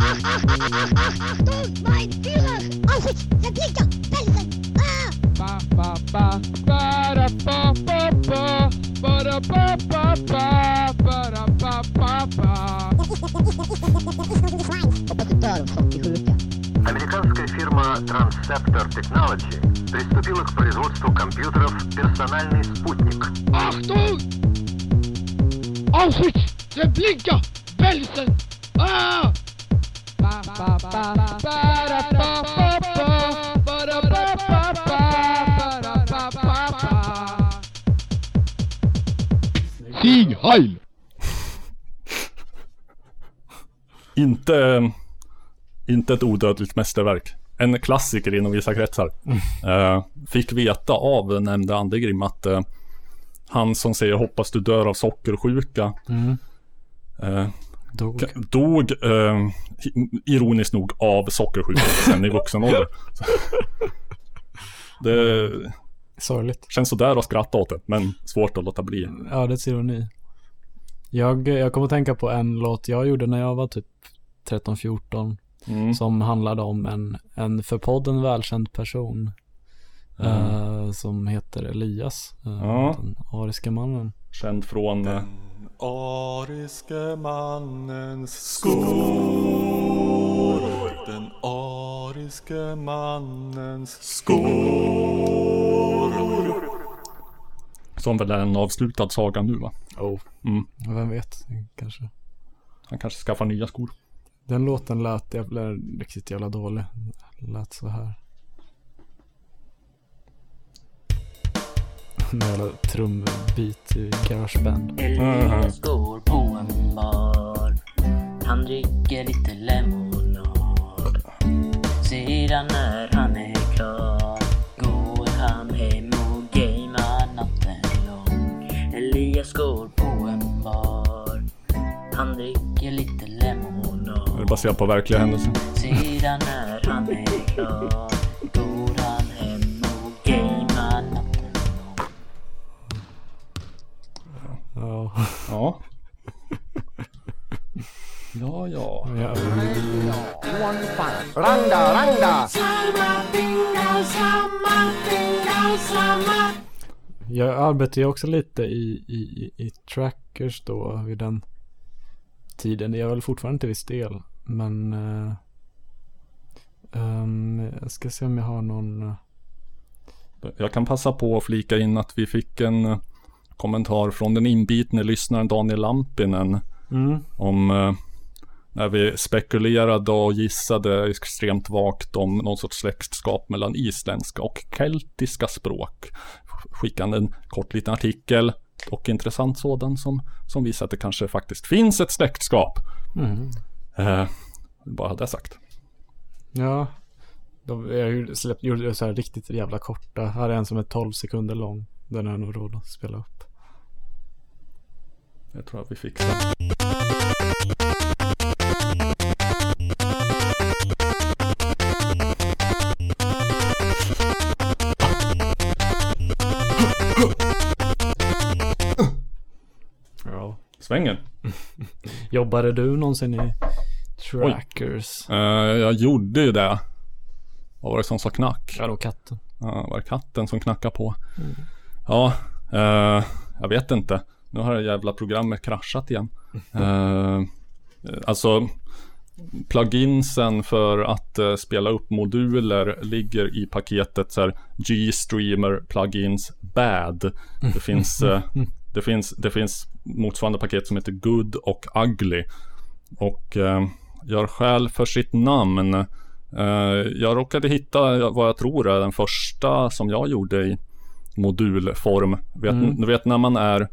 Ach, ach, ach, ach, ach, Achtung, mein Führer! Auschwitz, Treblinka, Belsen! Ah! Ba, ba, ba, ba, da, ba, ba, ba, ba, da, ba, ba, ba, ba, da, ba, ba, ba. Hoppas du dör av sockersjuka. Американская фирма Transceptor Technology приступила к производству компьютеров «Персональный спутник». Achtung! Auschwitz! Ah! Da, ba, ba, ba. Sieg Heil! Inte, inte ett odödligt mästerverk. En klassiker inom vissa kretsar. Eh, fick veta av nämnde Andegrim att eh, han som säger hoppas du dör av sockersjuka Mm. eh, Dog. dog eh, ironiskt nog av sockersjuka sen i vuxen ålder. Det Sorgligt. känns sådär att skratta åt det, men svårt att låta bli. Ödets ironi. Jag, jag kommer att tänka på en låt jag gjorde när jag var typ 13-14. Mm. Som handlade om en, en för podden välkänd person. Eh, som heter Elias. eh, Ja. Den ariska mannen. Känd från... eh, ariske mannens skor Den ariske mannens skor Som väl är en avslutad saga nu va? Oh. Mm. Vem vet, kanske. Han kanske skaffar nya skor. Den låten lät jävla, riktigt jävla dålig. Lät så här. En jävla trumbit i Garageband. Elias går på en bar. Han dricker lite lemonad. Sedan när han är klar Går han hem och gamear natten lång. Elias går på en bar. Han dricker lite lemonad. Det är baserat på verkliga händelser. Sedan när han är klar Ja. Ja. Ja, ja. ja. Randa, randa! Jag arbetar ju också lite i, i, i, i trackers då vid den tiden. Jag är väl fortfarande till viss del. Men eh, ehm, jag ska se om jag har någon. Jag kan passa på att flika in att vi fick en kommentar från den inbitne lyssnaren Daniel Lampinen. Mm. Om eh, när vi spekulerade och gissade extremt vagt om någon sorts släktskap mellan isländska och keltiska språk. Skickade en kort liten artikel och intressant sådan som, som visar att det kanske faktiskt finns ett släktskap. Mm. Eh, bara det sagt. Ja. De, jag släpp, gjorde så här riktigt jävla korta. Här är en som är 12 sekunder lång. Den har jag nog råd att spela upp. Jag tror att vi fixar. Ja. Svänger. Jobbade du någonsin i trackers? Eh, jag gjorde ju det. Vad var det som sa knack? Ja, då katten. Ja, var det katten som knackade på? Mm. Ja, eh, jag vet inte. Nu har det jävla programmet kraschat igen. Eh, alltså, pluginsen för att eh, spela upp moduler ligger i paketet så här G-streamer plugins bad. Det finns, eh, det finns, det finns motsvarande paket som heter good och ugly. Och eh, gör skäl för sitt namn. Jag råkade hitta vad jag tror är den första som jag gjorde i modulform. Vet, Mm. Du vet när man är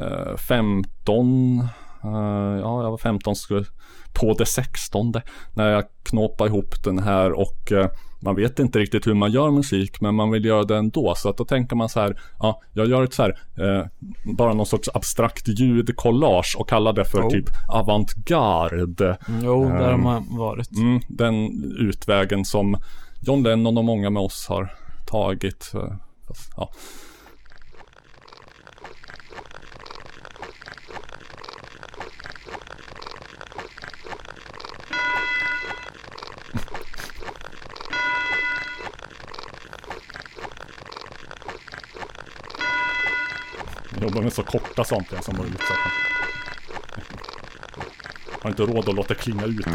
eh, 15 Eh, ja, jag var 15 skulle på det 16 när jag knåpade ihop den här och eh, man vet inte riktigt hur man gör musik men man vill göra det ändå så att då tänker man så här ja jag gör ett så här eh, bara någon sorts abstrakt ljudkollage och kallar det för Oh. typ avantgarde. Jo, där har Ehm, man varit. Mm, den utvägen som John Lennon och många med oss har tagit. eh, Fast, ja. Jobbar med så korta samplingar som möjligt. Så att har inte råd att låta klinga ut.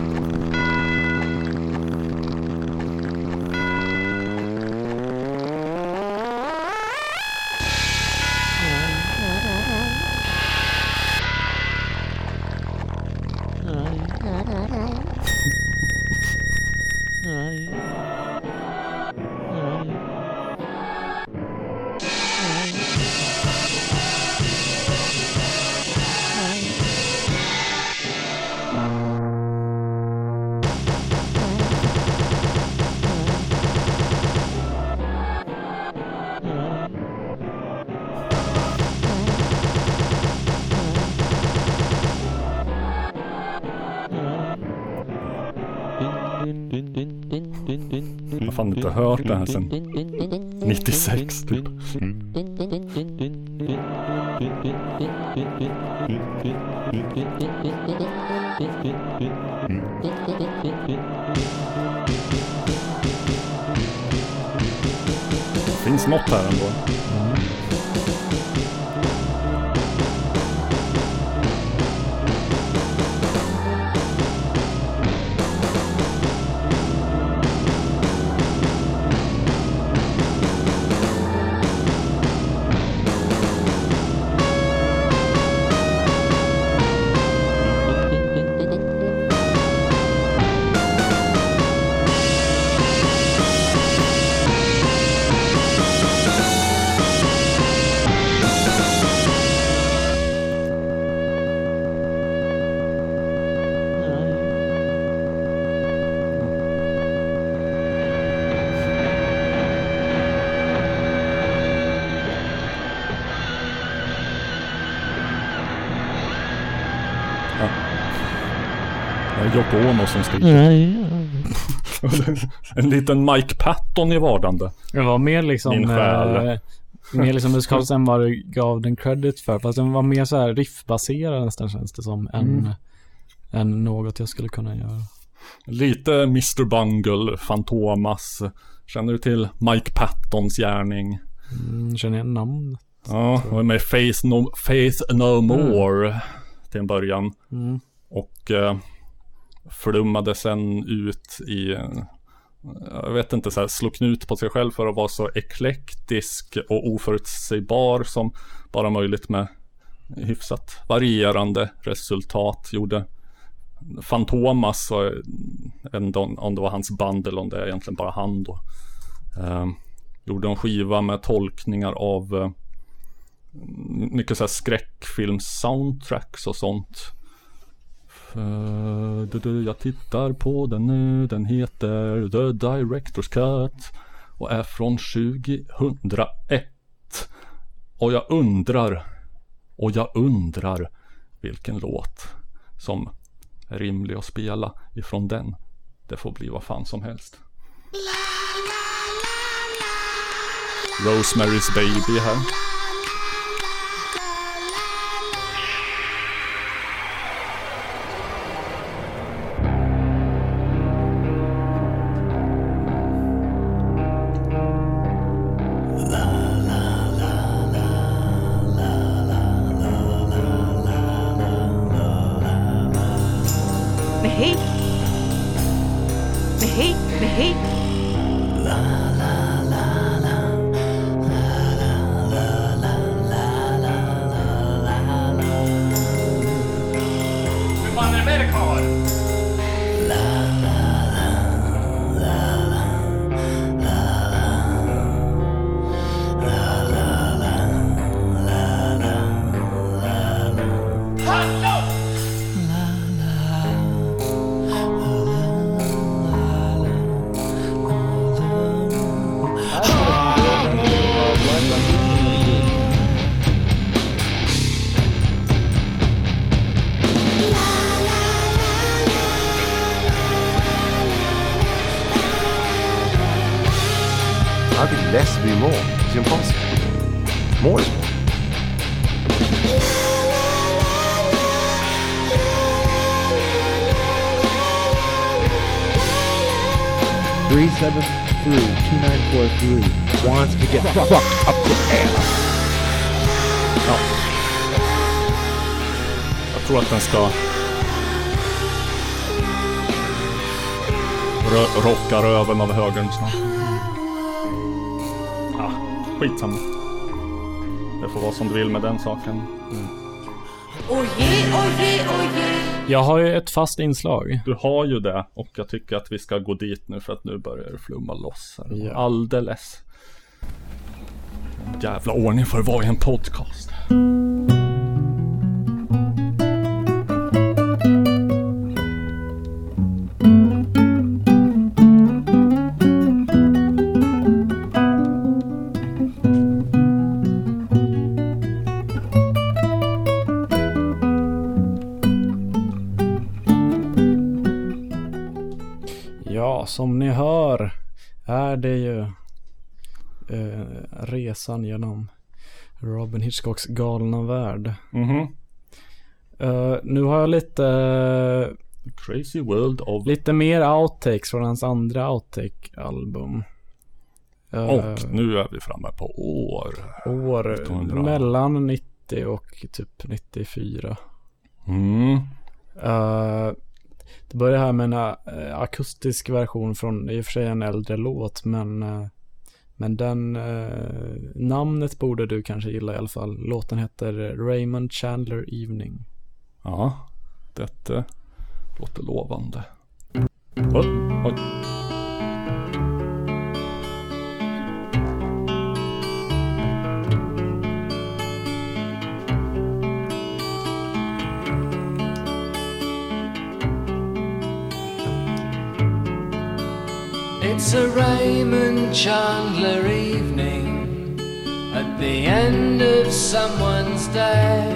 Hört här sen 96 typ. Det finns något här ändå. Yoko Ono som skriker. en liten Mike Patton i vardande. Det var mer liksom... Min själ. Eh, mer liksom musikaliskt än vad du gav den credit för. Fast den var mer så här riffbaserad nästan känns det som. Än, Mm. än något jag skulle kunna göra. Lite Mr Bungle, Fantomas. Känner du till Mike Pattons gärning? Mm, känner jag namnet? Ja, och med Faith No, Faith no More till en början. Mm. Och eh, flummade sen ut i, jag vet inte, så här, slog knut på sig själv för att vara så eklektisk och oförutsägbar som bara möjligt med hyfsat varierande resultat. Gjorde Fantomas, om om det var hans band eller om det är egentligen bara han då. Eh, gjorde en skiva med tolkningar av eh, mycket så här skräckfilms-soundtracks och sånt. Eh, du, du, jag tittar på den nu, den heter The Director's Cut och är från 2001. Och jag undrar, och jag undrar vilken låt som är rimlig att spela ifrån den. Det får bli vad fan som helst. Rosemary's Baby här. Den ska... Rö- rocka röven av högern snart. Ja, skitsamma. Det får vara som du vill med den saken. Oje, oje, oje. Jag har ju ett fast inslag. Du har ju det och jag tycker att vi ska gå dit nu för att nu börjar det flumma loss här. Ja. Alldeles. Jävla ordning för vara i en podcast. Resan genom Robin Hitchcocks galna värld. Mhm. Eh, nu har jag lite Crazy World of... Lite mer outtakes från hans andra outtake-album. Eh, Och nu är vi framme på år. År 1900. mellan 90 och typ 94. Mm. Eh, det börjar här med en akustisk version från i och för sig en äldre låt men men den eh, namnet borde du kanske gilla i alla fall. Låten heter Raymond Chandler Evening. Ja, detta låter lovande. Oj, oj. It's a Raymond Chandler evening at the end of someone's day,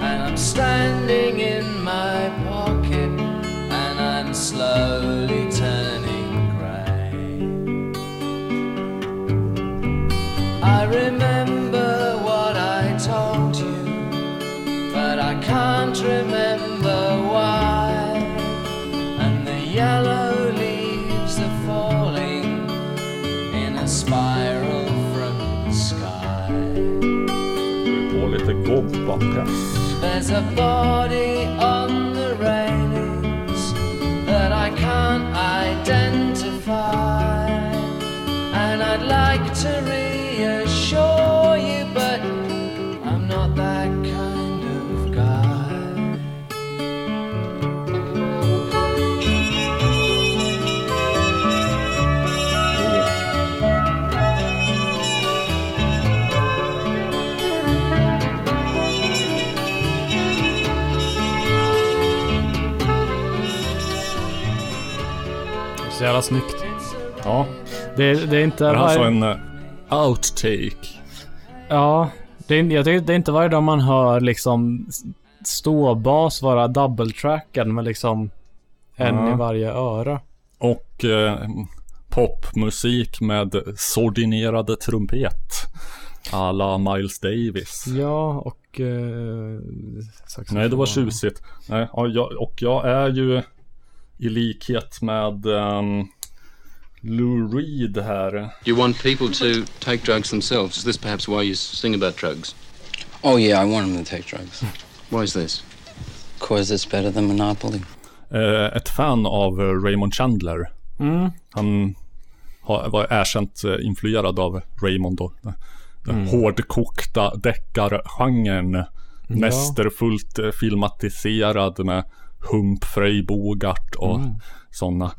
and I'm standing in my pocket and I'm slowly gobbapress. There's a body jävla snyggt. Ja. Det, det är inte... Det är alltså varje- en uh, outtake. Ja, det är, jag tycker det är inte varje dag man hör liksom ståbas vara double-trackad med liksom en Ja. i varje öra. Och eh, popmusik med sordinerade trumpet. Alla Miles Davis. Ja, och... Eh. Nej, det var tjusigt. Nej, ja, jag, och jag är ju i likhet med um, Lou Reed här. You want people to take drugs themselves. Is this perhaps why you sing about drugs? Oh, yeah, I want them to take drugs. Why is this? Because it's better than Monopoly. Eh, ett fan av eh, Raymond Chandler. Mm. Han har, var erkänt eh, influerad av Raymond då. Den Mm. hårdkokta deckargenren. Mästerfullt eh, filmatiserad med Humphrey Bogart och Mm. sådana.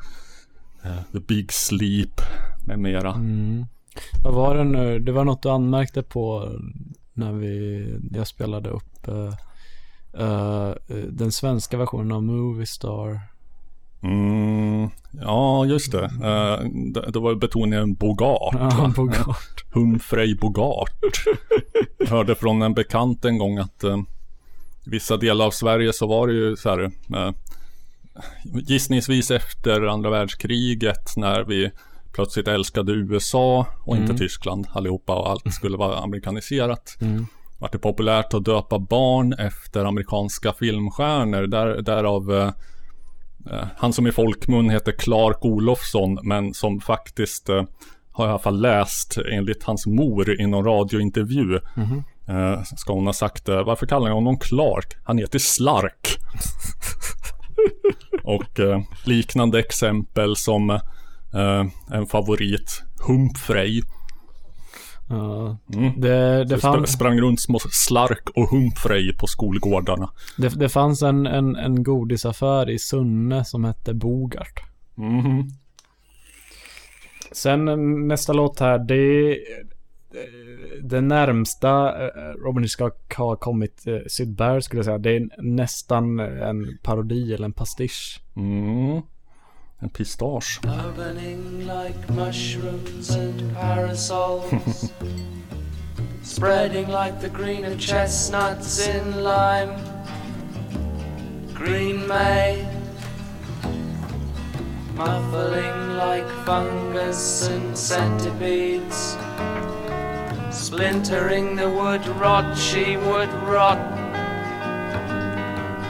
Eh, The Big Sleep med mera. Mm. Vad var det nu? Det var något du anmärkte på när vi, jag spelade upp eh, eh, den svenska versionen av Movie Star. Mm, ja, just det. Eh, det. Det var betoningen Bogart. Ja? Bogart. Humphrey Bogart. Jag hörde från en bekant en gång att i vissa delar av Sverige så var det ju så här eh, gissningsvis efter andra världskriget när vi plötsligt älskade USA och inte Mm. Tyskland allihopa och allt skulle vara amerikaniserat. Mm. Vart det populärt att döpa barn efter amerikanska filmstjärnor. Där, därav eh, eh, han som i folkmun heter Clark Olofsson men som faktiskt eh, har i alla fall läst enligt hans mor i någon radiointervju. Mhm. Eh, ska hon ha sagt eh, varför kallar jag honom Clark? Han heter Slark. Och eh, liknande exempel som eh, en favorit Humphrey. Ja. Mm. Det, det, Så fann, sp- sprang runt små Slark och Humphrey på skolgårdarna. det, det fanns en, en, en godisaffär i Sunne som hette Bogart. Mhm. Sen eh, nästa låt här, det det närmsta eh, Robin ska ha kommit eh, Syd Barrett skulle jag säga. Det är nästan en parodi eller en pastisch. Mm. En pistage. Like mushrooms and parasols. Spreading like the green of chestnuts in lime. Green May. Muffling like fungus and centipedes. Splintering the wood rot, she would rot.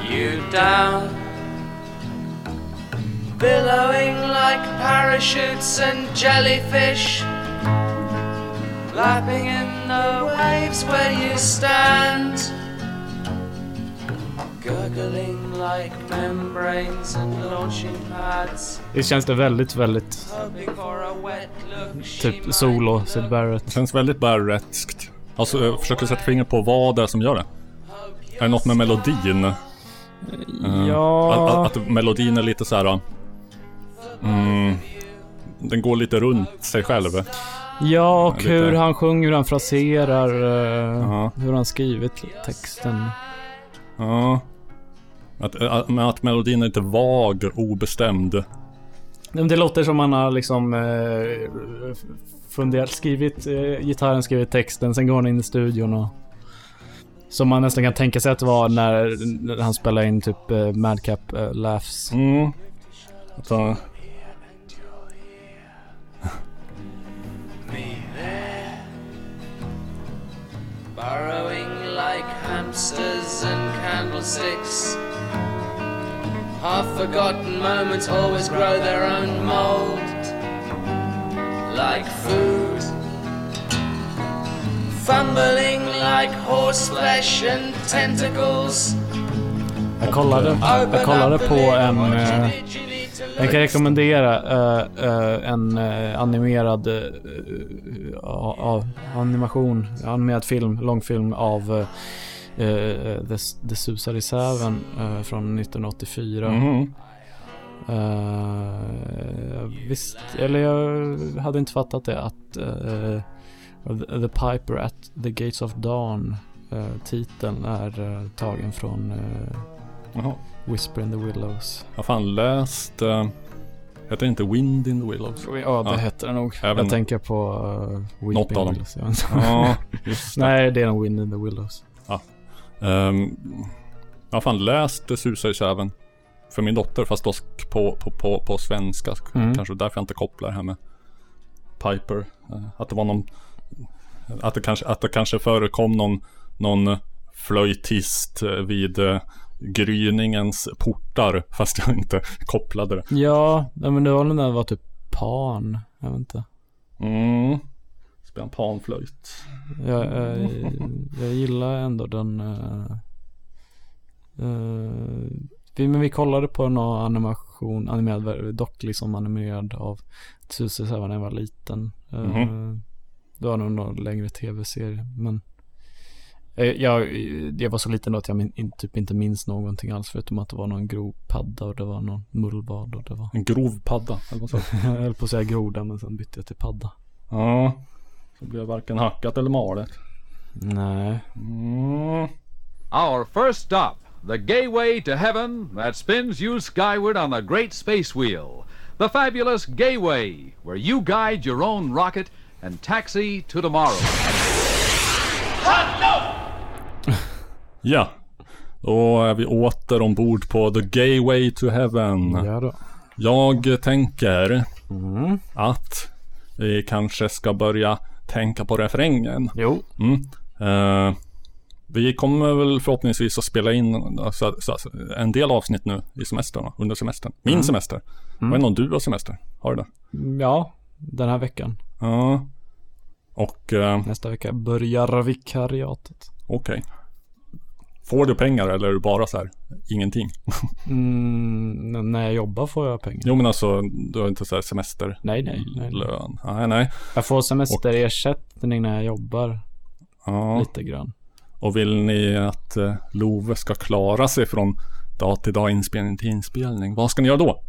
You down. Billowing like parachutes and jellyfish. Lapping in the waves where you stand. Det känns det väldigt, väldigt typ solo Syd Barrett. Det känns väldigt Barrettskt. Alltså jag försöker sätta fingret på vad det är som gör det. Är det något med melodin? Eh, Ja. Att, att melodin är lite så här. Mm, den går lite runt sig själv. Ja, och Lite- hur han sjunger, hur han fraserar, eh, Ja. hur han skrivit texten. Ja. Att, att, att melodin är lite vag, obestämd. Det låter som han har liksom eh, funderat, skrivit eh, gitarren, skrivit texten, sen går han in i studion och... Som man nästan kan tänka sig att det var när, när han spelade in typ eh, Madcap eh, Laughs. Mm. Att, han- Burrowing like hamsters and candlesticks. Half forgotten moments always grow their own mold. Like food. Fumbling like horse flesh and tentacles. Jag kollade, jag kollade på en... Eh, jag kan rekommendera eh, eh, en animerad animation, animerad film, långfilm av eh, eh, The, The Susar i Säven eh, från 1984. Mhm. Eh, visst, eller jag hade inte fattat det att eh, The the Piper at the Gates of Dawn eh, titeln är eh, tagen från eh. Whisper in the Willows. Jag har fan läst... Uh, heter det inte Wind in the Willows? Ja, det heter det nog. Även- Jag tänker på uh, Något av dem. Willows. Ja, det. Nej, det är nog Wind in the Willows. Ja. Ehm, jag har fan läst susar i säven. För min dotter fast dock på, på, på, på svenska. Mm. Kanske därför jag inte kopplar det här med Piper. Eh, Att det var någon att det kanske, att det kanske förekom någon, någon flöjtist eh, vid eh, gryningens portar. Fast jag inte kopplade det. Ja, men det var nog när det var typ Pan. Jag vet inte. Mm. Spela panflöjt. Jag, jag, jag gillar ändå den... Uh, uh, vi, men vi kollade på någon animation, animerad, dock liksom animerad av Susie när jag var liten. Eh, Mhm. Det var nog någon längre tv-serie, men eh, jag, jag var så liten då att jag min, in, typ inte minns någonting alls förutom att det var någon grov padda och det var någon mullvad och det var... En grov padda. Eller vad jag höll på att säga groda men sen bytte jag till padda. Ja. Så blev varken hackat eller malet. Nej. Mm. Our first stop, the gateway to heaven that spins you skyward on the great space wheel. The fabulous Gayway, where you guide your own rocket and taxi to tomorrow. Ja. Då är vi åter ombord på The Gateway to Heaven. Ja då. Jag tänker Mm. att vi kanske ska börja tänka på refrängen. Jo. Mm. Eh, vi kommer väl förhoppningsvis att spela in alltså, så, så, en del avsnitt nu i semestern, under semestern. Min Mm. semester. Mm. Jag vet inte om du har semester? Har du det? Ja, den här veckan. Ja. Och... eh, Nästa vecka börjar vikariatet. Okej. Får du pengar eller är du bara så här, ingenting? Mm, när jag jobbar får jag pengar. Jo men alltså, du har inte så här semester? Nej, nej, nej. Lön? Nej, nej. Jag får semesterersättning när jag jobbar. Ja. Lite grann. Och vill ni att eh, Love ska klara sig från dag till dag, inspelning till inspelning, vad ska ni göra då?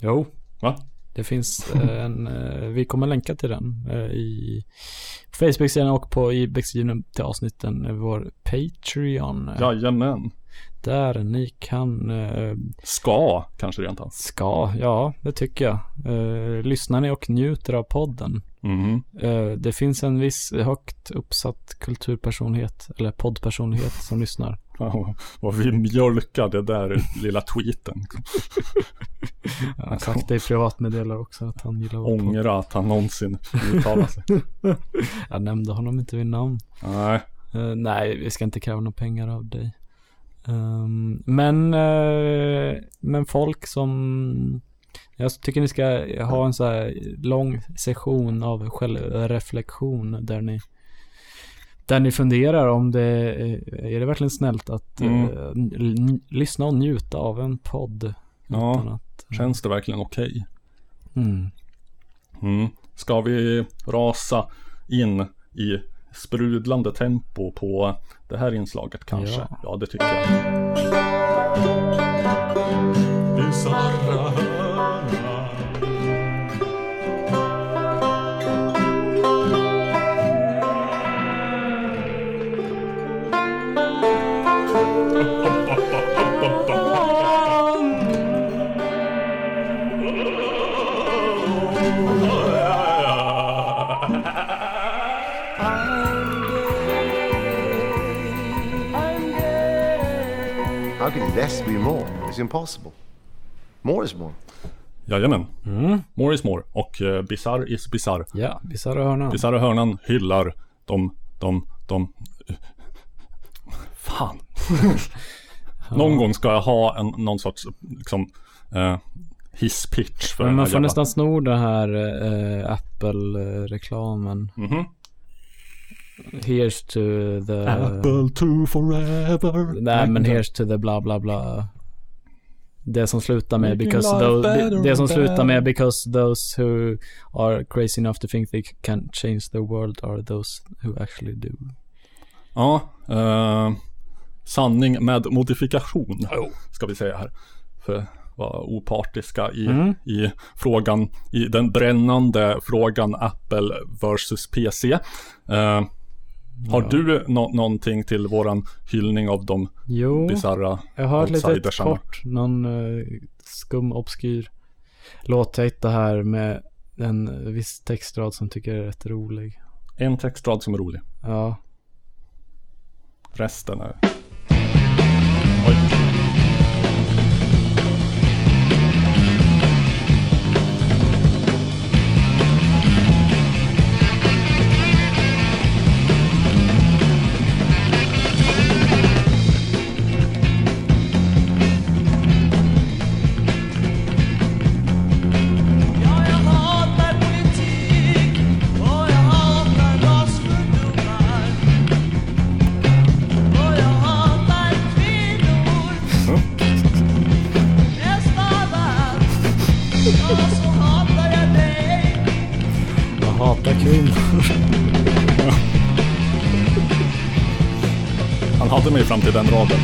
Jo. Va? Det finns eh, en, eh, vi kommer länka till den eh, i Facebook-sidan och på i beskrivningen till avsnitten, vår Patreon. Jajamän. Där ni kan... Eh, ska kanske rent av. Ska, ja det tycker jag. Eh, lyssnar ni och njuter av podden. Mhm. Eh, det finns en viss högt uppsatt kulturpersonlighet, eller poddpersonlighet som lyssnar. Ja, vad vi mjölkar det där lilla tweeten. Jag har sagt det i privatmeddelare också att han gillar. Ångra att han någonsin uttalar sig. Jag nämnde honom inte vid namn. Nej. Eh, nej, vi ska inte kräva några pengar av dig. Ehm, men, eh, men folk som... Jag tycker ni ska ha en så här lång session av självreflektion där ni där ni funderar om det är är det verkligen snällt att Mm. eh, n- lyssna och njuta av en podd. Ja, att- känns det verkligen okej? Mm. Mm. Ska vi rasa in i sprudlande tempo på det här inslaget kanske? Ja. Ja, det tycker jag. Bizarra can less be more? It's impossible. More is more. Jajamän. Mm. More is more. Och uh, Bizarre is Bizarre. Ja, Bisarra hörnan. Bisarra hörnan hyllar de, de, de... Fan. Någon gång ska jag ha en, någon sorts liksom eh, hisspitch för Men den man får jävla- nästan sno den här eh, Apple-reklamen. Mhm. Here's to the... Apple to forever. Nej men here's to the bla bla bla. Det som slutar med because those, det, det som slutar med because those who are crazy enough to think they can change the world are those who actually do. Ja, eh, sanning med modifikation ska vi säga här. För att vara opartiska i, Mm. i frågan, i den brännande frågan Apple versus PC. Eh, har Ja. du nå- någonting till våran hyllning av de Jo, jag har outsidersarna? kort, någon uh, skum obskyr låt hittade här med en viss textrad som tycker är rätt rolig. En textrad som är rolig. Ja. Resten är... den raden.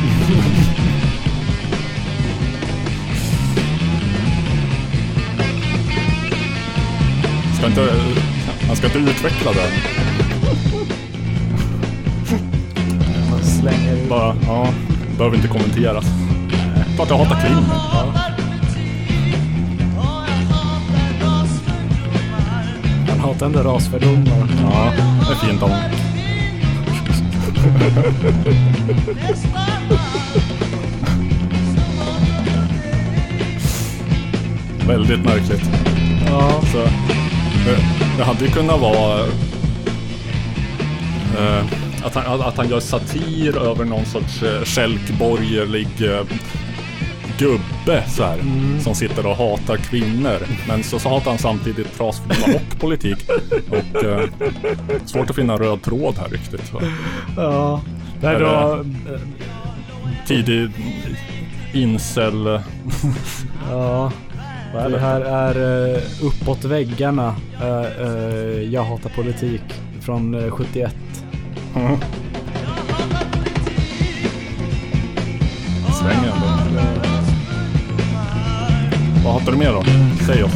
Ska inte, han ska inte utveckla det. Man slänger ut. Bara, ja, behöver inte kommenteras. Klart jag hatar kvinnor. Ja. Han hatar ändå rasfördomar. ja, det är fint av honom. Väldigt märkligt. Ja. Så Det, det hade ju kunnat vara eh, att, han, att han gör satir över någon sorts eh, stjälkborgerlig eh, gubbe så här, som sitter och hatar kvinnor. Men så, så hatar han samtidigt trasfilmer och politik. Och eh, svårt att finna röd tråd här riktigt. Så. Ja. Det här Eller- då... Tidig incel... Ja. Är Det det? här är uh, Uppåt väggarna. Uh, uh, jag hatar politik. Från uh, 71. Mm. Vad hatar du mer då? Säg oss.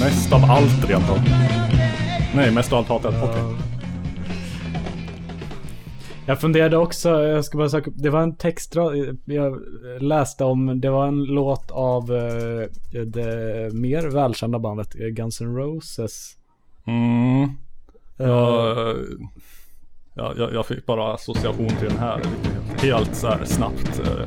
Mest av allt rent av. Nej, mest av allt hatar jag. Okej. Jag funderade också, jag ska bara söka upp, det var en textrad jag läste om, det var en låt av eh, det mer välkända bandet eh, Guns N' Roses. Mm. Ja, jag, jag fick bara association till den här. Helt så här snabbt. Eh,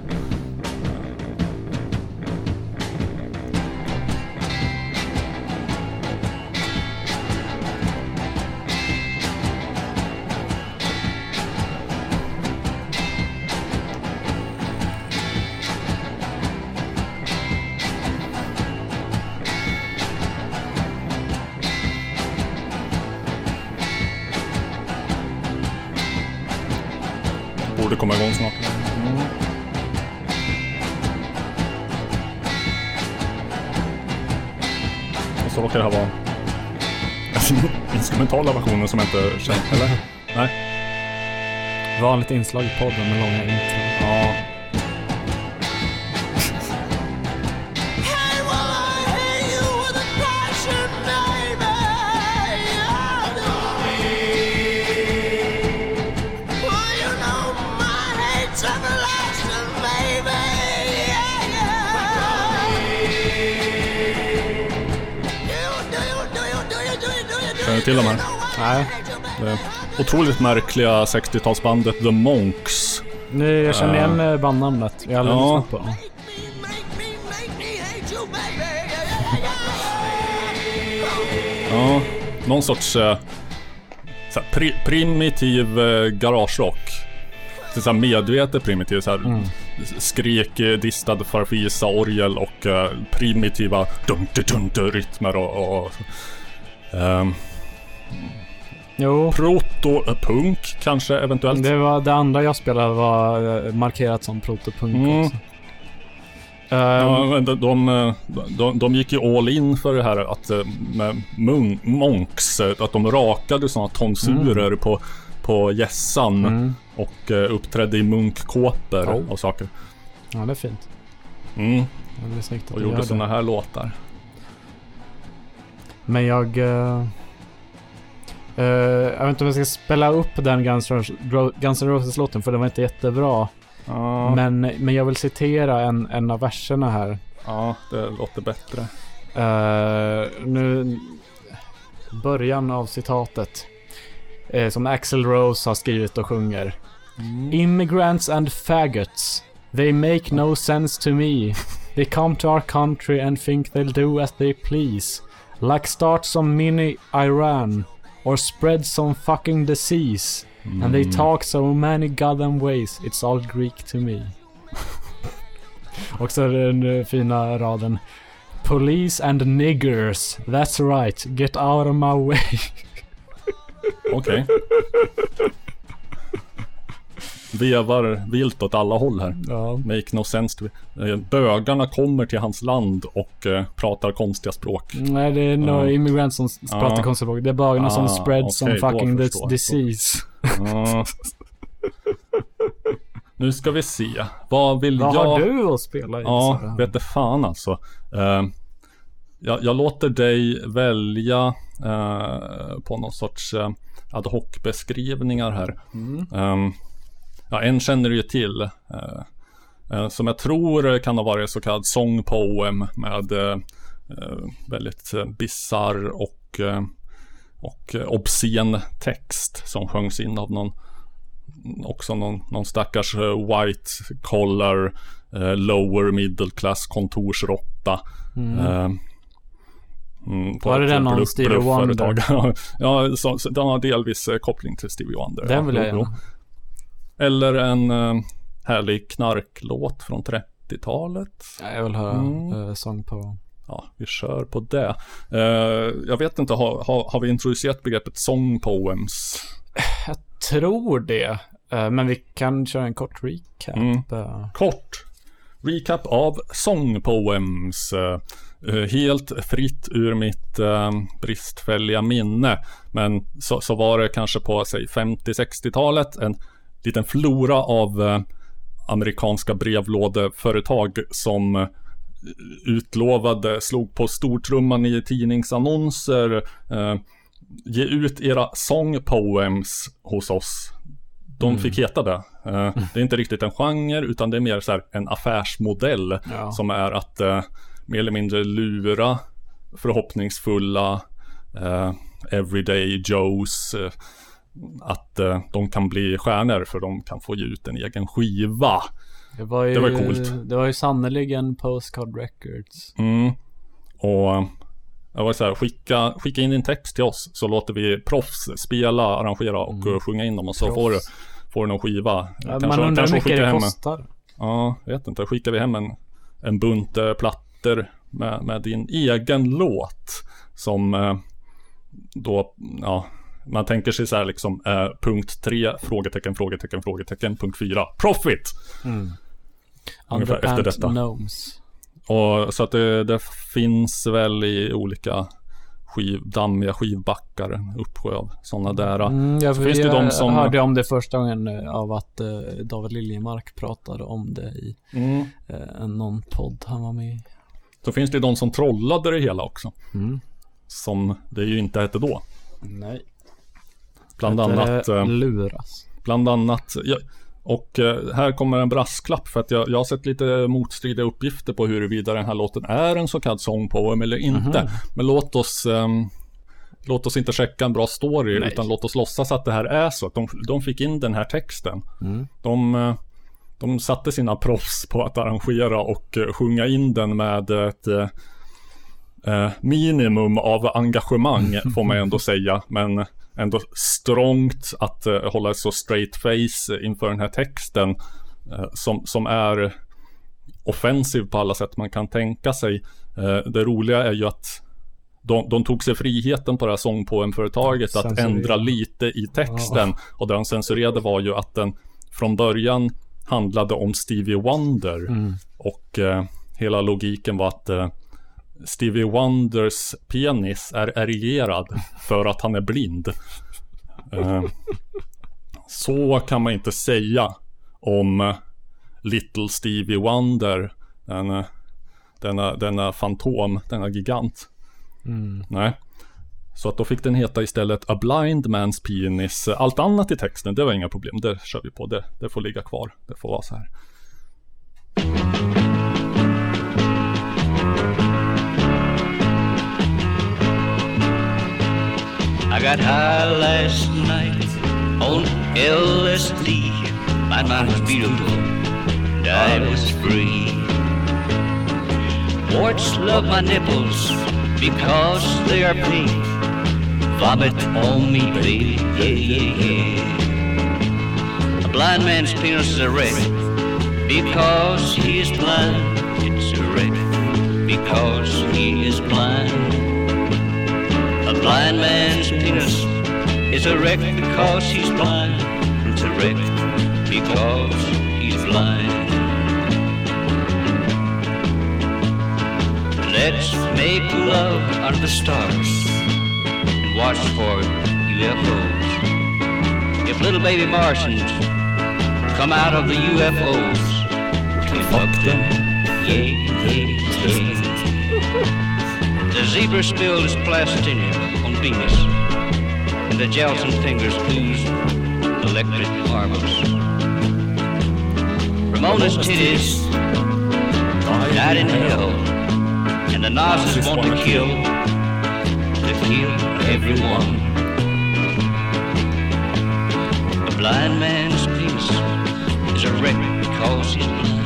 så råkar det här vara instrumentala versionen som jag inte känner, eller? Nej. Vanligt inslag i podden med långa intron. Ja. Känner du till de här? Nej. Det otroligt märkliga 60-talsbandet The Monks. Nu, jag känner igen Eh, uh, bandnamnet. Jag har aldrig ja. lyssnat på det. Ja, någon sorts eh, här, pri primitiv eh, garagerock. Så medvetet primitiv. Så här, Mm. Skrik, eh, distad farfisa, orgel och eh, primitiva dunk-dunk-rytmer och... och ehm, Jo. Proto-punk kanske eventuellt. Det var det andra jag spelade var eh, markerat som protopunk Mm. också. Ja, Ehm, de, de, de, de gick ju all in för det här att eh, med mun, monks, eh, att de rakade sådana tonsurer på, på gässan Mm. och eh, uppträdde i munkkåpor Oh. och saker. Ja, det är fint. Mm. Det är Och gjorde sådana här låtar. Men jag... eh, jag vet inte om jag ska spela upp den Guns, N' Ro- Guns N' Roses-låten för den var inte jättebra. Ja, Men, men jag vill citera en, en av verserna här. ja det låter bättre. Eh, nu... Början av citatet. eh, som Axl Rose har skrivit och sjunger. Immigrants and faggots. They make no sense to me. They come to our country and think they'll do as they please. Like start some mini Iran. Or spread some fucking disease. And they Mm. talk so many goddamn ways. It's all Greek to me. Och så är det den eh, fina raden. Police and niggers. That's right. Get out of my way. Okej. Vevar vilt åt alla håll här. Ja. Make no sense to eh, Bögarna kommer till hans land och eh, pratar konstiga språk. Nej, det är nog Ja. immigrants som Ja. pratar konstigt språk. Det är bögarna Ah, som spread okej, some då fucking jag. disease. Ja. Nu ska vi se. Vad vill Vad jag... har du att spela i? Ja, Sara? vet det fan alltså. Eh, jag, jag låter dig välja på någon sorts ad hoc beskrivningar här. Mm. Ehm, ja, en känner du ju till. eh, eh, som jag tror kan ha varit så kallad song poem med eh, eh, väldigt bizarr och, och obscen text som sjöngs in av någon, också någon, någon stackars white collar lower middle class kontorsrotta. Mm. Mm, Var det den om Stevie. Wonder? ja, så, så, den har delvis koppling till Stevie Wonder. Den vill ja, jag gärna. Eller en eh, härlig knarklåt från 30-talet. Ja, Jag vill höra Mm. eh, sång på... Ja, vi kör på det. Eh, jag vet inte, har, har, har vi introducerat begreppet song poems? Jag tror det. Men vi kan köra en kort recap. Mm. Kort recap av Song Poems. Helt fritt ur mitt eh, bristfälliga minne. Men så, så var det kanske på säg 50-60-talet en liten flora av eh, amerikanska brevlådeföretag som eh, utlovade, slog på stortrumman i tidningsannonser, eh, ge ut era song poems hos oss. De Mm. fick heta det. Eh, Det är inte riktigt en genre utan det är mer så en affärsmodell Ja. som är att mer eller mindre lura förhoppningsfulla everyday Joes att eh, de kan bli stjärnor för de kan få ge ut en egen skiva. Det var ju, Det var coolt. Det var ju sannerligen Postcard Records. Mm. Och eh, jag var så här, skicka, skicka in din text till oss så låter vi proffs spela, arrangera och eh, sjunga in dem och så Mm. Proffs. får du, får du någon skiva. Ja, man undrar hur mycket det en- kostar. Ja, jag vet inte. Skickar vi hem en, en bunt eh, plattor med, med din egen låt som eh, då, ja, man tänker sig så här liksom eh, punkt 3, frågetecken, frågetecken, frågetecken, punkt 4, profit! Mm. Ungefär efter detta. Gnomes. Och så att det, det finns väl i olika skiv, dammiga skivbackar, en uppsjö av sådana där. Mm, jag så finns det de som... hörde om det första gången eh, av att eh, David Liljemark pratade om det i Mm. eh, en någon podd han var med i. Så finns det de som trollade det hela också. Mm. Som det ju inte hette då. Nej. Bland annat... eh, luras. Bland annat... Ja, och eh, här kommer en brasklapp för att jag, jag har sett lite motstridiga uppgifter på huruvida den här låten är en så kallad song poem eller inte. Mhm. Men låt oss... ehm, Låt oss inte checka en bra story Nej. utan låt oss låtsas att det här är så. Att de, de fick in den här texten. Mm. De, eh, de satte sina proffs på att arrangera och sjunga in den med ett eh, minimum av engagemang får man ändå säga. Men ändå strångt att eh, hålla ett så straight face inför den här texten. eh, som, som är offensiv på alla sätt man kan tänka sig. Eh, det roliga är ju att de, de tog sig friheten på det här sångpoemföretaget att Censurera. ändra lite i texten. Och det de censurerade var ju att den från början handlade om Stevie Wonder. Mm. Och hela logiken var att Stevie Wonders penis är erigerad för att han är blind. Eh, så kan man inte säga om Little Stevie Wonder. Den, eh, denna, denna fantom, denna gigant. Mm. Nej. Så att då fick den heta istället A Blind Man's Penis. Allt annat i texten, det var inga problem. Det kör vi på. Det, det får ligga kvar. Det får vara så här. I got high last night on LSD. My mind was beautiful, and I was free. Warts love my nipples because they are pink. Vomit on me, baby, yeah, yeah, yeah. A blind man's penis is a wreck because he is blind. It's a wreck because he is blind. A blind man's penis is a wreck because he's blind. It's a wreck because he's blind. Let's make love under the stars and watch for UFOs. If little baby Martians come out of the UFOs, we fuck them. Yeah, yeah, yeah. The zebra spilled his plastinium on Venus, and the gelatin fingers ooze electric marbles. Ramona's titties died in hell, and the Nazis want to kill, to kill everyone. A blind man's penis is a wreck because he's blind.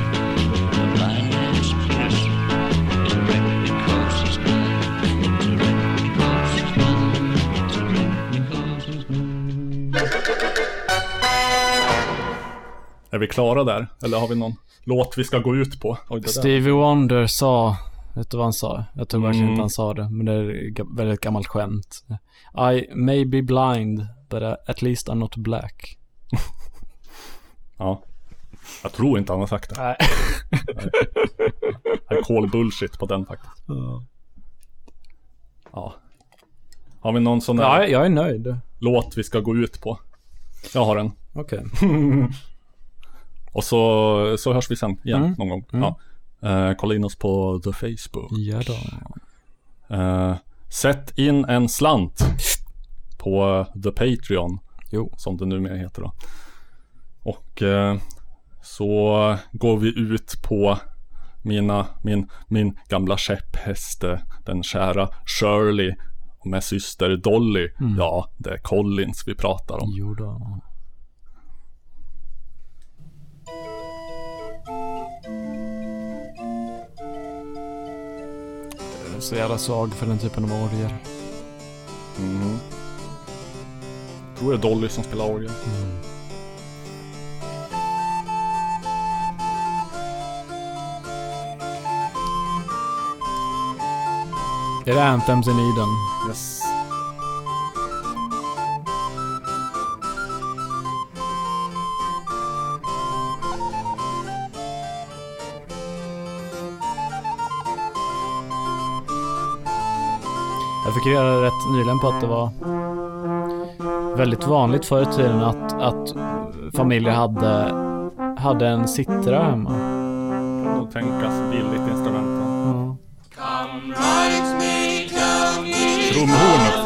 Är vi klara där? Eller har vi någon låt vi ska gå ut på? Oj. Stevie Wonder sa, vet du vad han sa? Jag tror verkligen Mm. inte han sa det, men det är väldigt gammalt skämt. I may be blind, but at least I'm not black. Ja. Jag tror inte han har sagt det. Nej. Jag call bullshit på den faktiskt. Ja. Ja. Har vi någon sån där Ja, jag är nöjd. låt vi ska gå ut på? Jag har en. Okej. Och så, så hörs vi sen igen Mm. någon gång. Mm. Ja. Eh, kolla in oss på The Facebook. Ja då. Eh, sätt in en slant på The Patreon. Jo. Som det numera heter då. Och eh, så går vi ut på mina, min, min gamla käpphäst, den kära Shirley med syster Dolly. Mm. Ja, det är Collins vi pratar om. Jo då. Så jävla svag för den typen av orger. Jag tror det är Dolly som spelar orgel. Är det Anthems in Eden? Yes. Jag fick reda rätt nyligen på att det var väldigt vanligt förr i tiden att, att familjer hade, hade en sittare hemma. Kan nog tänkas billigt instrument. Ja. Trumhornet.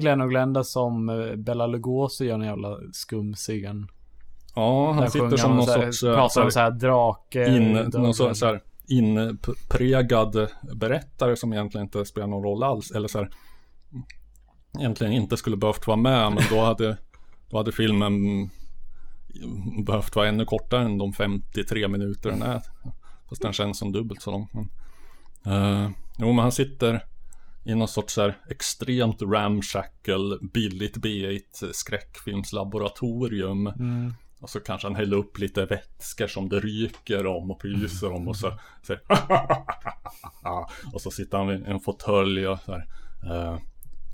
Glenn och Glenda som eh, Bella Lugosi gör en jävla skum scen? Ja, han Där sitter som någon så här- sorts... eh, pratar om så här- så drake... in, någon sorts så här inprägad berättare som egentligen inte spelar någon roll alls. Eller så här, egentligen inte skulle behövt vara med, men då hade, då hade filmen behövt vara ännu kortare än de 53 minuter den är. Fast den känns som dubbelt så lång. Men, eh, jo, men han sitter i någon sorts här extremt ramshackle, billigt B1 skräckfilmslaboratorium. Mm. Och så kanske han häller upp lite vätskor som det ryker om och pyser om och så säger Och så sitter han vid en fåtölj och så här. eh,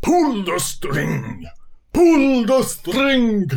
Pull the string! Pull the string!